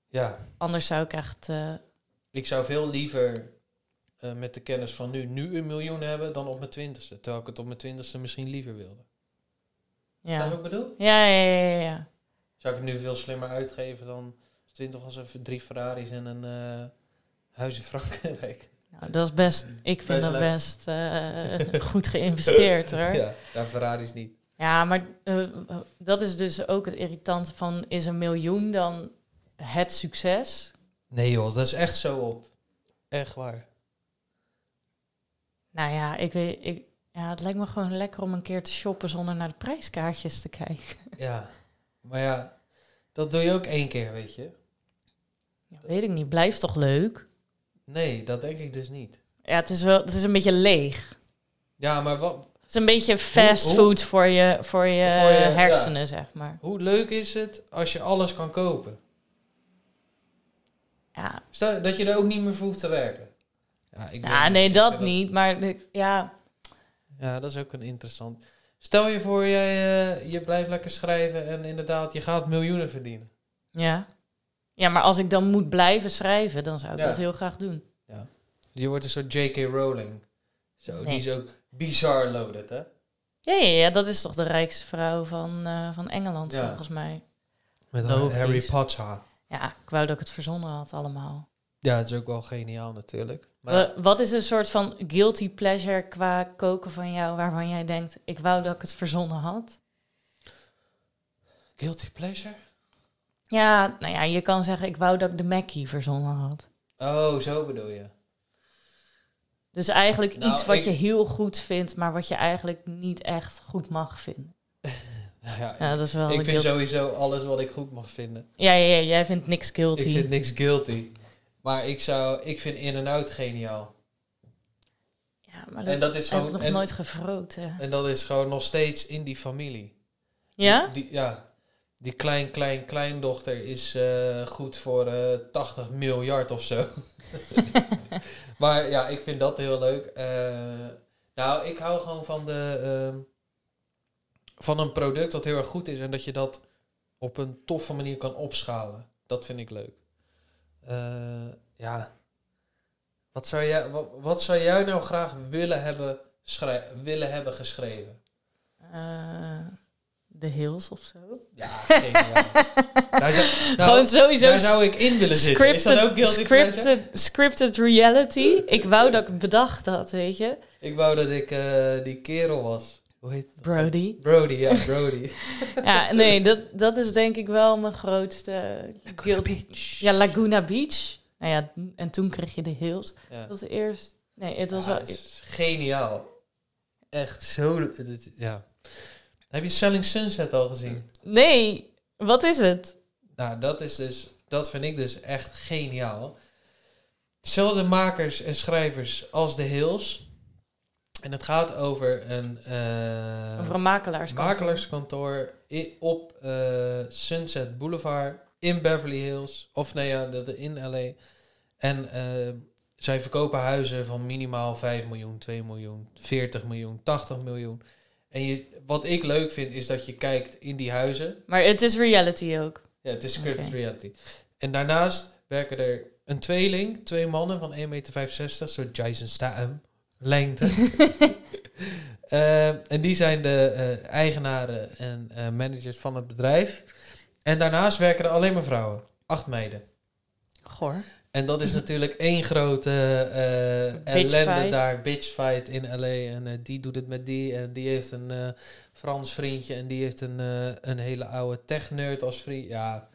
Speaker 1: Ja,
Speaker 2: Anders zou ik echt... eh,
Speaker 1: ik zou veel liever eh, met de kennis van nu, nu een miljoen hebben dan op mijn twintigste. Terwijl ik het op mijn twintigste misschien liever wilde.
Speaker 2: Ja.
Speaker 1: wat ik bedoel?
Speaker 2: Ja, ja, ja, ja, ja.
Speaker 1: Zou ik het nu veel slimmer uitgeven dan als 20 was even drie Ferraris en een eh, huis in Frankrijk.
Speaker 2: Nou, dat is best... Ik vind
Speaker 1: Best
Speaker 2: dat
Speaker 1: leuk.
Speaker 2: best (laughs) goed geïnvesteerd, hoor.
Speaker 1: Ja, daar Ferraris niet.
Speaker 2: Ja, maar eh, dat is dus ook het irritante van... Is een miljoen dan het succes?
Speaker 1: Nee joh, dat is echt zo op. Echt waar.
Speaker 2: Nou ja, ik weet... Ik, Ja, het lijkt me gewoon lekker om een keer te shoppen zonder naar de prijskaartjes te kijken. (laughs)
Speaker 1: Ja. Maar ja, dat doe je ook één keer, weet je.
Speaker 2: Ja, weet ik niet, blijft toch leuk?
Speaker 1: Nee, dat denk ik dus niet.
Speaker 2: Ja, het is wel, het is een beetje leeg.
Speaker 1: Ja, maar wat,
Speaker 2: Het is een beetje fast
Speaker 1: hoe-
Speaker 2: food voor je, voor je,
Speaker 1: Voor je-
Speaker 2: hersenen, zeg maar.
Speaker 1: hoe leuk is het als je alles kan kopen?
Speaker 2: Ja,
Speaker 1: Stel dat je er ook niet meer voor hoeft te werken. Ja, ik
Speaker 2: ja nee, dat niet. Maar de- ja,
Speaker 1: Ja, dat is ook een interessant. Stel je voor, jij, eh, je blijft lekker schrijven en inderdaad, je gaat miljoenen verdienen.
Speaker 2: ja. ja, maar als ik dan moet blijven schrijven, dan zou ik
Speaker 1: Ja.
Speaker 2: dat heel graag doen.
Speaker 1: Je wordt een soort J.K. Rowling. Zo,
Speaker 2: Nee.
Speaker 1: die is ook bizar loaded, hè?
Speaker 2: Ja, ja, ja, dat is toch de rijkste vrouw van, eh, van Engeland,
Speaker 1: Ja.
Speaker 2: volgens mij.
Speaker 1: Met
Speaker 2: Logisch.
Speaker 1: Harry Potter.
Speaker 2: Ja, ik wou dat ik het verzonnen had allemaal.
Speaker 1: Ja, het is ook wel geniaal natuurlijk. Maar
Speaker 2: Wa- Wat is een soort van guilty pleasure qua koken van jou, waarvan jij denkt, ik wou dat ik het verzonnen had?
Speaker 1: guilty pleasure?
Speaker 2: Ja, nou ja, je kan zeggen, ik wou dat ik de Mackie verzonnen had.
Speaker 1: Oh, zo bedoel je.
Speaker 2: Dus eigenlijk
Speaker 1: Nou,
Speaker 2: iets wat
Speaker 1: ik-
Speaker 2: je heel goed vindt, maar wat je eigenlijk niet echt goed mag vinden. (laughs)
Speaker 1: Ja,
Speaker 2: Ja, dat is wel
Speaker 1: ik vind sowieso alles wat ik goed mag vinden.
Speaker 2: Ja, ja, ja, jij vindt niks guilty.
Speaker 1: Ik vind niks guilty. Maar ik, zou, ik vind In-N-Out geniaal.
Speaker 2: Ja, maar dat,
Speaker 1: En dat is
Speaker 2: heb ik
Speaker 1: gewoon...
Speaker 2: nog
Speaker 1: En,
Speaker 2: nooit gevroten.
Speaker 1: en dat is gewoon nog steeds in die familie.
Speaker 2: Ja?
Speaker 1: Die, die- ja. Die klein, klein, kleindochter is eh, goed voor eh 80 miljard of zo. (laughs) maar ja, ik vind dat heel leuk. Eh, nou, ik hou gewoon van, de, ehm, van een product dat heel erg goed is en dat je dat op een toffe manier kan opschalen. Dat vind ik leuk. Ja. Wat zou, jij, wat, zou jij nou graag willen hebben, willen hebben geschreven?
Speaker 2: De Hills of zo.
Speaker 1: Ja, geniaal. (laughs) daar, zou, nou,
Speaker 2: Gewoon sowieso
Speaker 1: daar zou ik in willen zitten. Is dat ook
Speaker 2: scripted,
Speaker 1: pleasure?
Speaker 2: scripted, scripted reality. Ik wou dat ik bedacht had, weet je.
Speaker 1: Ik wou dat ik eh, die kerel was. Hoe heet het?
Speaker 2: Brody.
Speaker 1: Brody, ja, (laughs) Brody.
Speaker 2: Ja, nee, dat, dat is denk ik wel mijn grootste guilty. Ja, Laguna Beach. Nou ja, en toen kreeg je de Hills.
Speaker 1: Ja.
Speaker 2: Dat was eerst... Nee, het was
Speaker 1: Ja,
Speaker 2: wel...
Speaker 1: het is geniaal. Echt zo... ja. Heb je Selling Sunset al gezien?
Speaker 2: Nee, wat is het?
Speaker 1: Nou, dat is dus... Dat vind ik dus echt geniaal. Dezelfde makers en schrijvers als The Hills. En het gaat over een... eh,
Speaker 2: Over een makelaarskantoor.
Speaker 1: makelaarskantoor op eh, Sunset Boulevard in Beverly Hills. Of nee, ja, dat in LA. En eh, zij verkopen huizen van minimaal 5 miljoen, 2 miljoen, 40 miljoen, 80 miljoen. En je, wat ik leuk vind is dat je kijkt in die huizen.
Speaker 2: Maar het is reality ook.
Speaker 1: Ja, het is scripted reality. En daarnaast werken er een tweeling, twee mannen van 1,65 meter, soort Jason Statham, lengte. (laughs) (laughs) Eh, en die zijn de eh, eigenaren en eh, managers van het bedrijf. En daarnaast werken er alleen maar vrouwen. Acht meiden.
Speaker 2: Goor.
Speaker 1: En dat is natuurlijk één grote eh ellende
Speaker 2: fight. daar,
Speaker 1: bitch fight in LA. En eh, die doet het met die. En die heeft een eh, Frans vriendje. En die heeft een, een hele oude tech-nerd als vriend. Ja,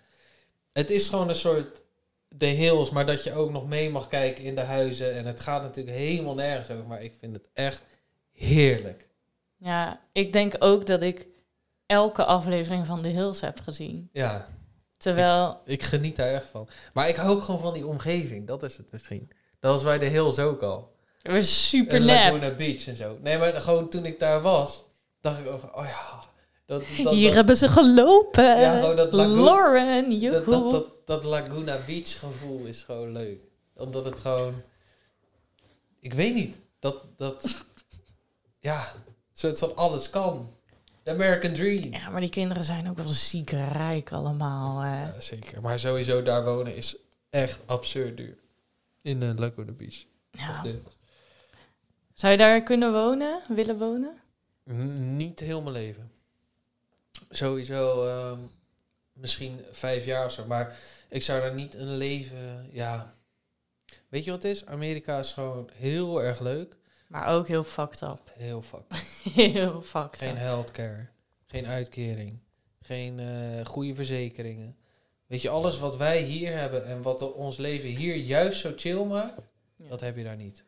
Speaker 1: het is gewoon een soort de hills. Maar dat je ook nog mee mag kijken in de huizen. En het gaat natuurlijk helemaal nergens over. Maar ik vind het echt heerlijk.
Speaker 2: Ja, ik denk ook dat ik elke aflevering van The Hills heb gezien.
Speaker 1: Ja,
Speaker 2: Terwijl,
Speaker 1: ik geniet daar echt van. Maar ik hou ook gewoon van die omgeving. Dat is het misschien. Dat was bij de hills ook al.
Speaker 2: het was super
Speaker 1: En
Speaker 2: nep.
Speaker 1: Laguna Beach en zo. Nee, maar gewoon toen ik daar was, dacht ik ook, oh ja, dat, dat,
Speaker 2: Hier
Speaker 1: dat,
Speaker 2: hebben ze gelopen.
Speaker 1: Ja, gewoon dat Lagoon-
Speaker 2: Lauren,
Speaker 1: dat, dat, dat, dat Laguna Beach gevoel is gewoon leuk. Omdat het gewoon, ik weet niet, dat, dat, (laughs) ja, soort van alles kan. The American Dream.
Speaker 2: Ja, maar die kinderen zijn ook wel ziek rijk allemaal. Hè.
Speaker 1: Ja, zeker. Maar sowieso daar wonen is echt absurd duur. In uh, Laguna Beach.
Speaker 2: Ja. Zou je daar kunnen wonen, willen wonen?
Speaker 1: N- Niet heel mijn leven. Sowieso ehm, misschien vijf jaar of zo. Maar ik zou daar niet een leven... Ja. Weet je wat het is? Amerika is gewoon heel erg leuk.
Speaker 2: Maar ook heel fucked up. (laughs)
Speaker 1: Heel fuck.
Speaker 2: heel fucked
Speaker 1: Geen
Speaker 2: up.
Speaker 1: healthcare. Geen uitkering. Geen eh, goede verzekeringen. Weet je, alles wat wij hier hebben en wat ons leven hier juist zo chill maakt,
Speaker 2: Ja.
Speaker 1: dat heb je daar niet.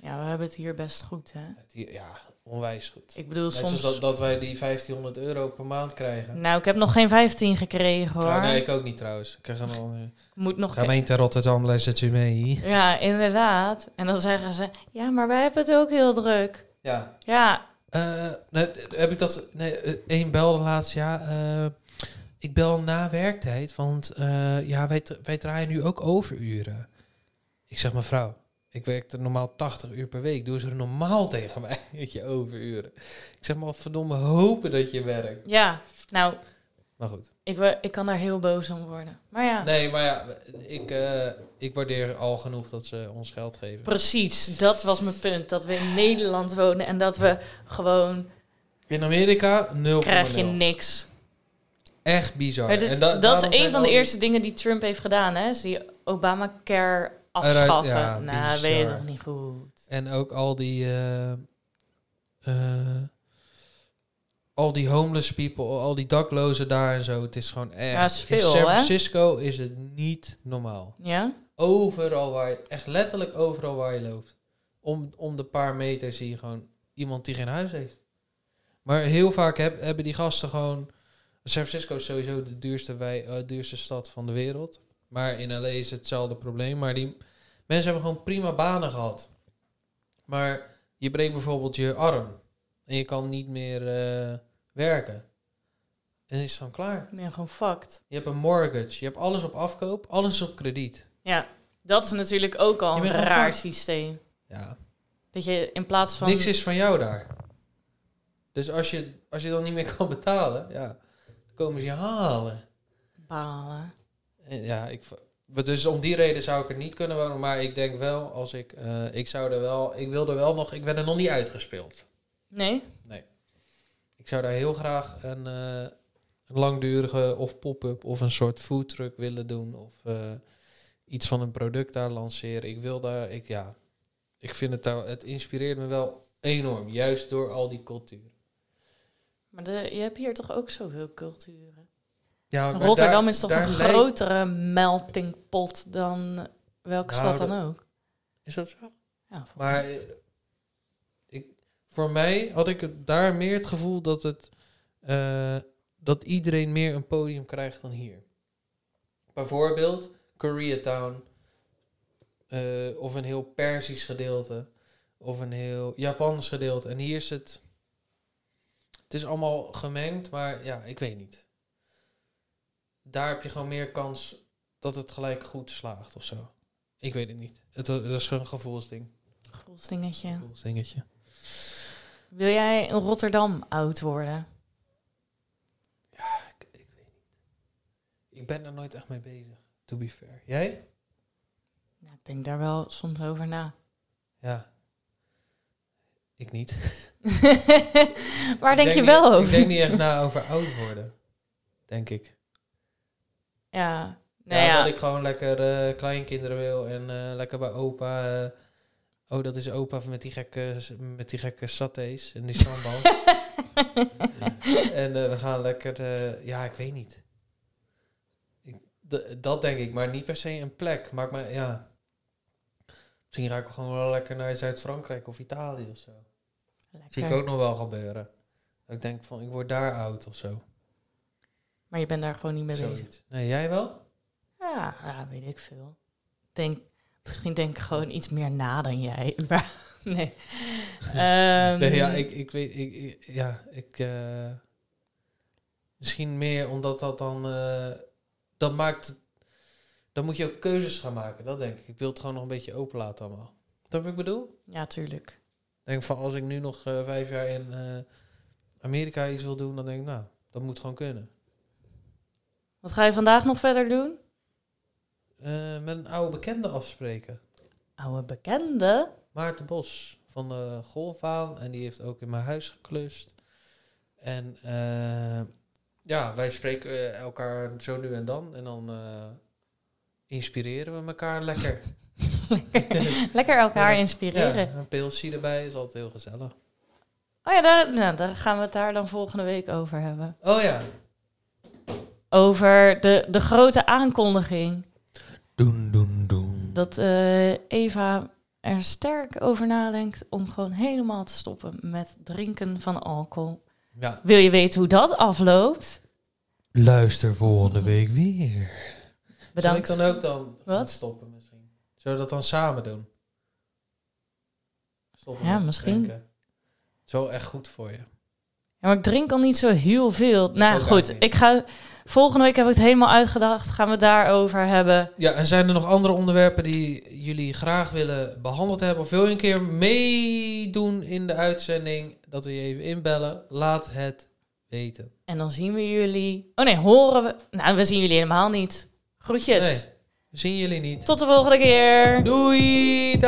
Speaker 2: Ja, we hebben het hier best goed, hè?
Speaker 1: Ja, onwijs goed.
Speaker 2: Ik bedoel,
Speaker 1: Net
Speaker 2: soms...
Speaker 1: dat, dat wij die 1500 euro per maand krijgen.
Speaker 2: Nou, ik heb nog geen 15 gekregen hoor.
Speaker 1: Nou, nee, ik ook niet trouwens. Ik krijg nog...
Speaker 2: Moet nog...
Speaker 1: Gemeente Rotterdam, luistert u mee?
Speaker 2: Ja, inderdaad. En dan zeggen ze, ja, maar wij hebben het ook heel druk.
Speaker 1: Ja.
Speaker 2: Ja,
Speaker 1: Eh, nee, heb ik dat... Nee, eh, één belde laatst, ja. eh, ik bel na werktijd, want ja, wij, wij draaien nu ook overuren. Ik zeg, mevrouw, ik werk normaal 80 uur per week. Doe ze normaal (laughs) tegen mij, weet je, overuren. Ik zeg maar, verdomme, hopen dat je werkt.
Speaker 2: ja. Nou,
Speaker 1: Maar goed.
Speaker 2: ik, ik kan daar heel boos om worden. Maar ja,
Speaker 1: Nee, maar ja, ik, eh, ik waardeer al genoeg dat ze ons geld geven.
Speaker 2: precies. Dat was mijn punt. Dat we in Nederland wonen en dat we gewoon...
Speaker 1: In Amerika 0,0.
Speaker 2: krijg je niks.
Speaker 1: Echt bizar.
Speaker 2: Dit-
Speaker 1: En da-
Speaker 2: dat is een van de eerste dingen die Trump heeft gedaan, hè? Is die Obamacare afschaffen.
Speaker 1: ja,
Speaker 2: nou, weet je toch niet goed.
Speaker 1: En ook al die... eh, eh, al die homeless people, al die daklozen daar en zo. Het is gewoon echt...
Speaker 2: Ja, is veel,
Speaker 1: in San
Speaker 2: hè?
Speaker 1: Francisco is het niet normaal.
Speaker 2: Ja?
Speaker 1: Overal waar je... Echt letterlijk overal waar je loopt. Om, om de paar meter zie je gewoon iemand die geen huis heeft. Maar heel vaak heb, hebben die gasten gewoon... San Francisco is sowieso de duurste, wij, eh, duurste stad van de wereld. Maar in LA is hetzelfde probleem. Maar die mensen hebben gewoon prima banen gehad. Maar je breekt bijvoorbeeld je arm. En je kan niet meer eh, werken. En is het dan klaar.
Speaker 2: Ben gewoon fucked.
Speaker 1: Je hebt een mortgage. Je hebt alles op afkoop. Alles op krediet.
Speaker 2: Ja, dat is natuurlijk ook al een raar
Speaker 1: fucked.
Speaker 2: systeem.
Speaker 1: Ja.
Speaker 2: Dat je in plaats van...
Speaker 1: Niks is van jou daar. Dus als je, als je dan niet meer kan betalen, ja, dan komen ze je halen.
Speaker 2: Balen.
Speaker 1: En Ja, ik, dus om die reden zou ik er niet kunnen wonen. Maar ik denk wel, als ik, eh, ik zou er wel, ik wil er wel nog, ik ben er nog niet uitgespeeld.
Speaker 2: Nee?
Speaker 1: Ik zou daar heel graag een eh, langdurige of pop-up of een soort foodtruck willen doen. Of eh, iets van een product daar lanceren. Ik wil daar, ik, ja, ik vind het daar, het inspireert me wel enorm. Juist door al die cultuur.
Speaker 2: Maar de, je hebt hier toch ook zoveel culturen?
Speaker 1: Ja,
Speaker 2: Rotterdam
Speaker 1: daar-
Speaker 2: is toch een grotere melting pot dan welke
Speaker 1: Nou,
Speaker 2: stad dan ook?
Speaker 1: Is dat zo?
Speaker 2: Ja,
Speaker 1: Maar eh, ik, voor mij had ik daar meer het gevoel dat het eh, dat iedereen meer een podium krijgt dan hier. Bijvoorbeeld Koreatown eh of een heel Persisch gedeelte of een heel Japans gedeelte. En hier is het. Het is allemaal gemengd, maar ja, ik weet niet. Daar heb je gewoon meer kans dat het gelijk goed slaagt of zo. Ik weet het niet. Het, dat is een gevoelsding.
Speaker 2: Gevoelsdingetje.
Speaker 1: Gevoelsdingetje.
Speaker 2: Wil jij in Rotterdam oud worden?
Speaker 1: Ik, ik weet niet. Ik ben er nooit echt mee bezig, to be fair. Jij?
Speaker 2: Nou, ik denk daar wel soms over na. (laughs)
Speaker 1: Ja. Ik niet.
Speaker 2: Waar
Speaker 1: Ik
Speaker 2: denk, je
Speaker 1: niet-
Speaker 2: wel over?
Speaker 1: Ik denk niet echt na over oud worden. Denk ik.
Speaker 2: Ja, nou
Speaker 1: ja,
Speaker 2: ja.
Speaker 1: dat ik gewoon lekker eh, kleinkinderen wil en eh, lekker bij opa. eh, oh, dat is opa met die gekke, met die gekke satés en die sambal. (laughs) en we gaan lekker, ja, ik weet niet. Ik, dat denk ik, maar niet per se een plek. Maakt me, ja. Misschien ga ik gewoon wel lekker naar Zuid-Frankrijk of Italië of zo.
Speaker 2: Lekker.
Speaker 1: Zie ik ook nog wel gebeuren. Ik denk van, ik word daar oud of zo.
Speaker 2: Maar je bent daar gewoon niet mee bezig.
Speaker 1: Nee, jij wel?
Speaker 2: Ja, ja, weet ik veel. Denk, misschien denk ik gewoon iets meer na dan jij. (laughs) Maar, nee. Ehm,
Speaker 1: Nee, ja, ik, ik weet, ik, ik- ja, ik, eh, misschien meer omdat dat dan, eh, dat maakt, dan moet je ook keuzes gaan maken, dat denk ik. Ik wil het gewoon nog een beetje open laten allemaal. Dat wat ik bedoel?
Speaker 2: Ja, tuurlijk.
Speaker 1: Denk van, als ik nu nog eh, vijf jaar in Amerika iets wil doen, dan denk ik, nou, dat moet gewoon kunnen.
Speaker 2: Wat ga je vandaag nog verder doen?
Speaker 1: Eh, met een oude bekende afspreken.
Speaker 2: Oude bekende?
Speaker 1: Maarten Bos van de golfbaan. En die heeft ook in mijn huis geklust. En eh, ja, wij spreken eh, elkaar zo nu en dan. En dan inspireren we elkaar lekker. (laughs) (laughs)
Speaker 2: Lekker elkaar
Speaker 1: Ja,
Speaker 2: inspireren.
Speaker 1: Ja, een pilsje erbij is altijd heel gezellig.
Speaker 2: Oh ja, daar, nou, daar gaan we het daar dan volgende week over hebben.
Speaker 1: Oh ja.
Speaker 2: Over de, de grote aankondiging
Speaker 1: Doen, doen, doen.
Speaker 2: dat eh, Eva er sterk over nadenkt om gewoon helemaal te stoppen met drinken van alcohol.
Speaker 1: Ja.
Speaker 2: Wil je weten hoe dat afloopt?
Speaker 1: Luister volgende week weer.
Speaker 2: Bedankt.
Speaker 1: Zal ik dan ook dan
Speaker 2: Wat?
Speaker 1: stoppen misschien? Zullen we dat dan samen doen? Stoppen
Speaker 2: Ja,
Speaker 1: met
Speaker 2: misschien.
Speaker 1: drinken. Het is wel echt goed voor je.
Speaker 2: Maar ik drink al niet zo heel veel. Nou goed, ik ga volgende week heb ik het helemaal uitgedacht. Gaan we het daarover hebben.
Speaker 1: Ja, en zijn er nog andere onderwerpen die jullie graag willen behandeld hebben? Of wil je een keer meedoen in de uitzending? Dat we je even inbellen? Laat het weten.
Speaker 2: En dan zien we jullie. Oh nee, horen we. Nou, we zien jullie helemaal niet. Groetjes.
Speaker 1: Nee, we zien jullie niet.
Speaker 2: Tot de volgende keer.
Speaker 1: Doei!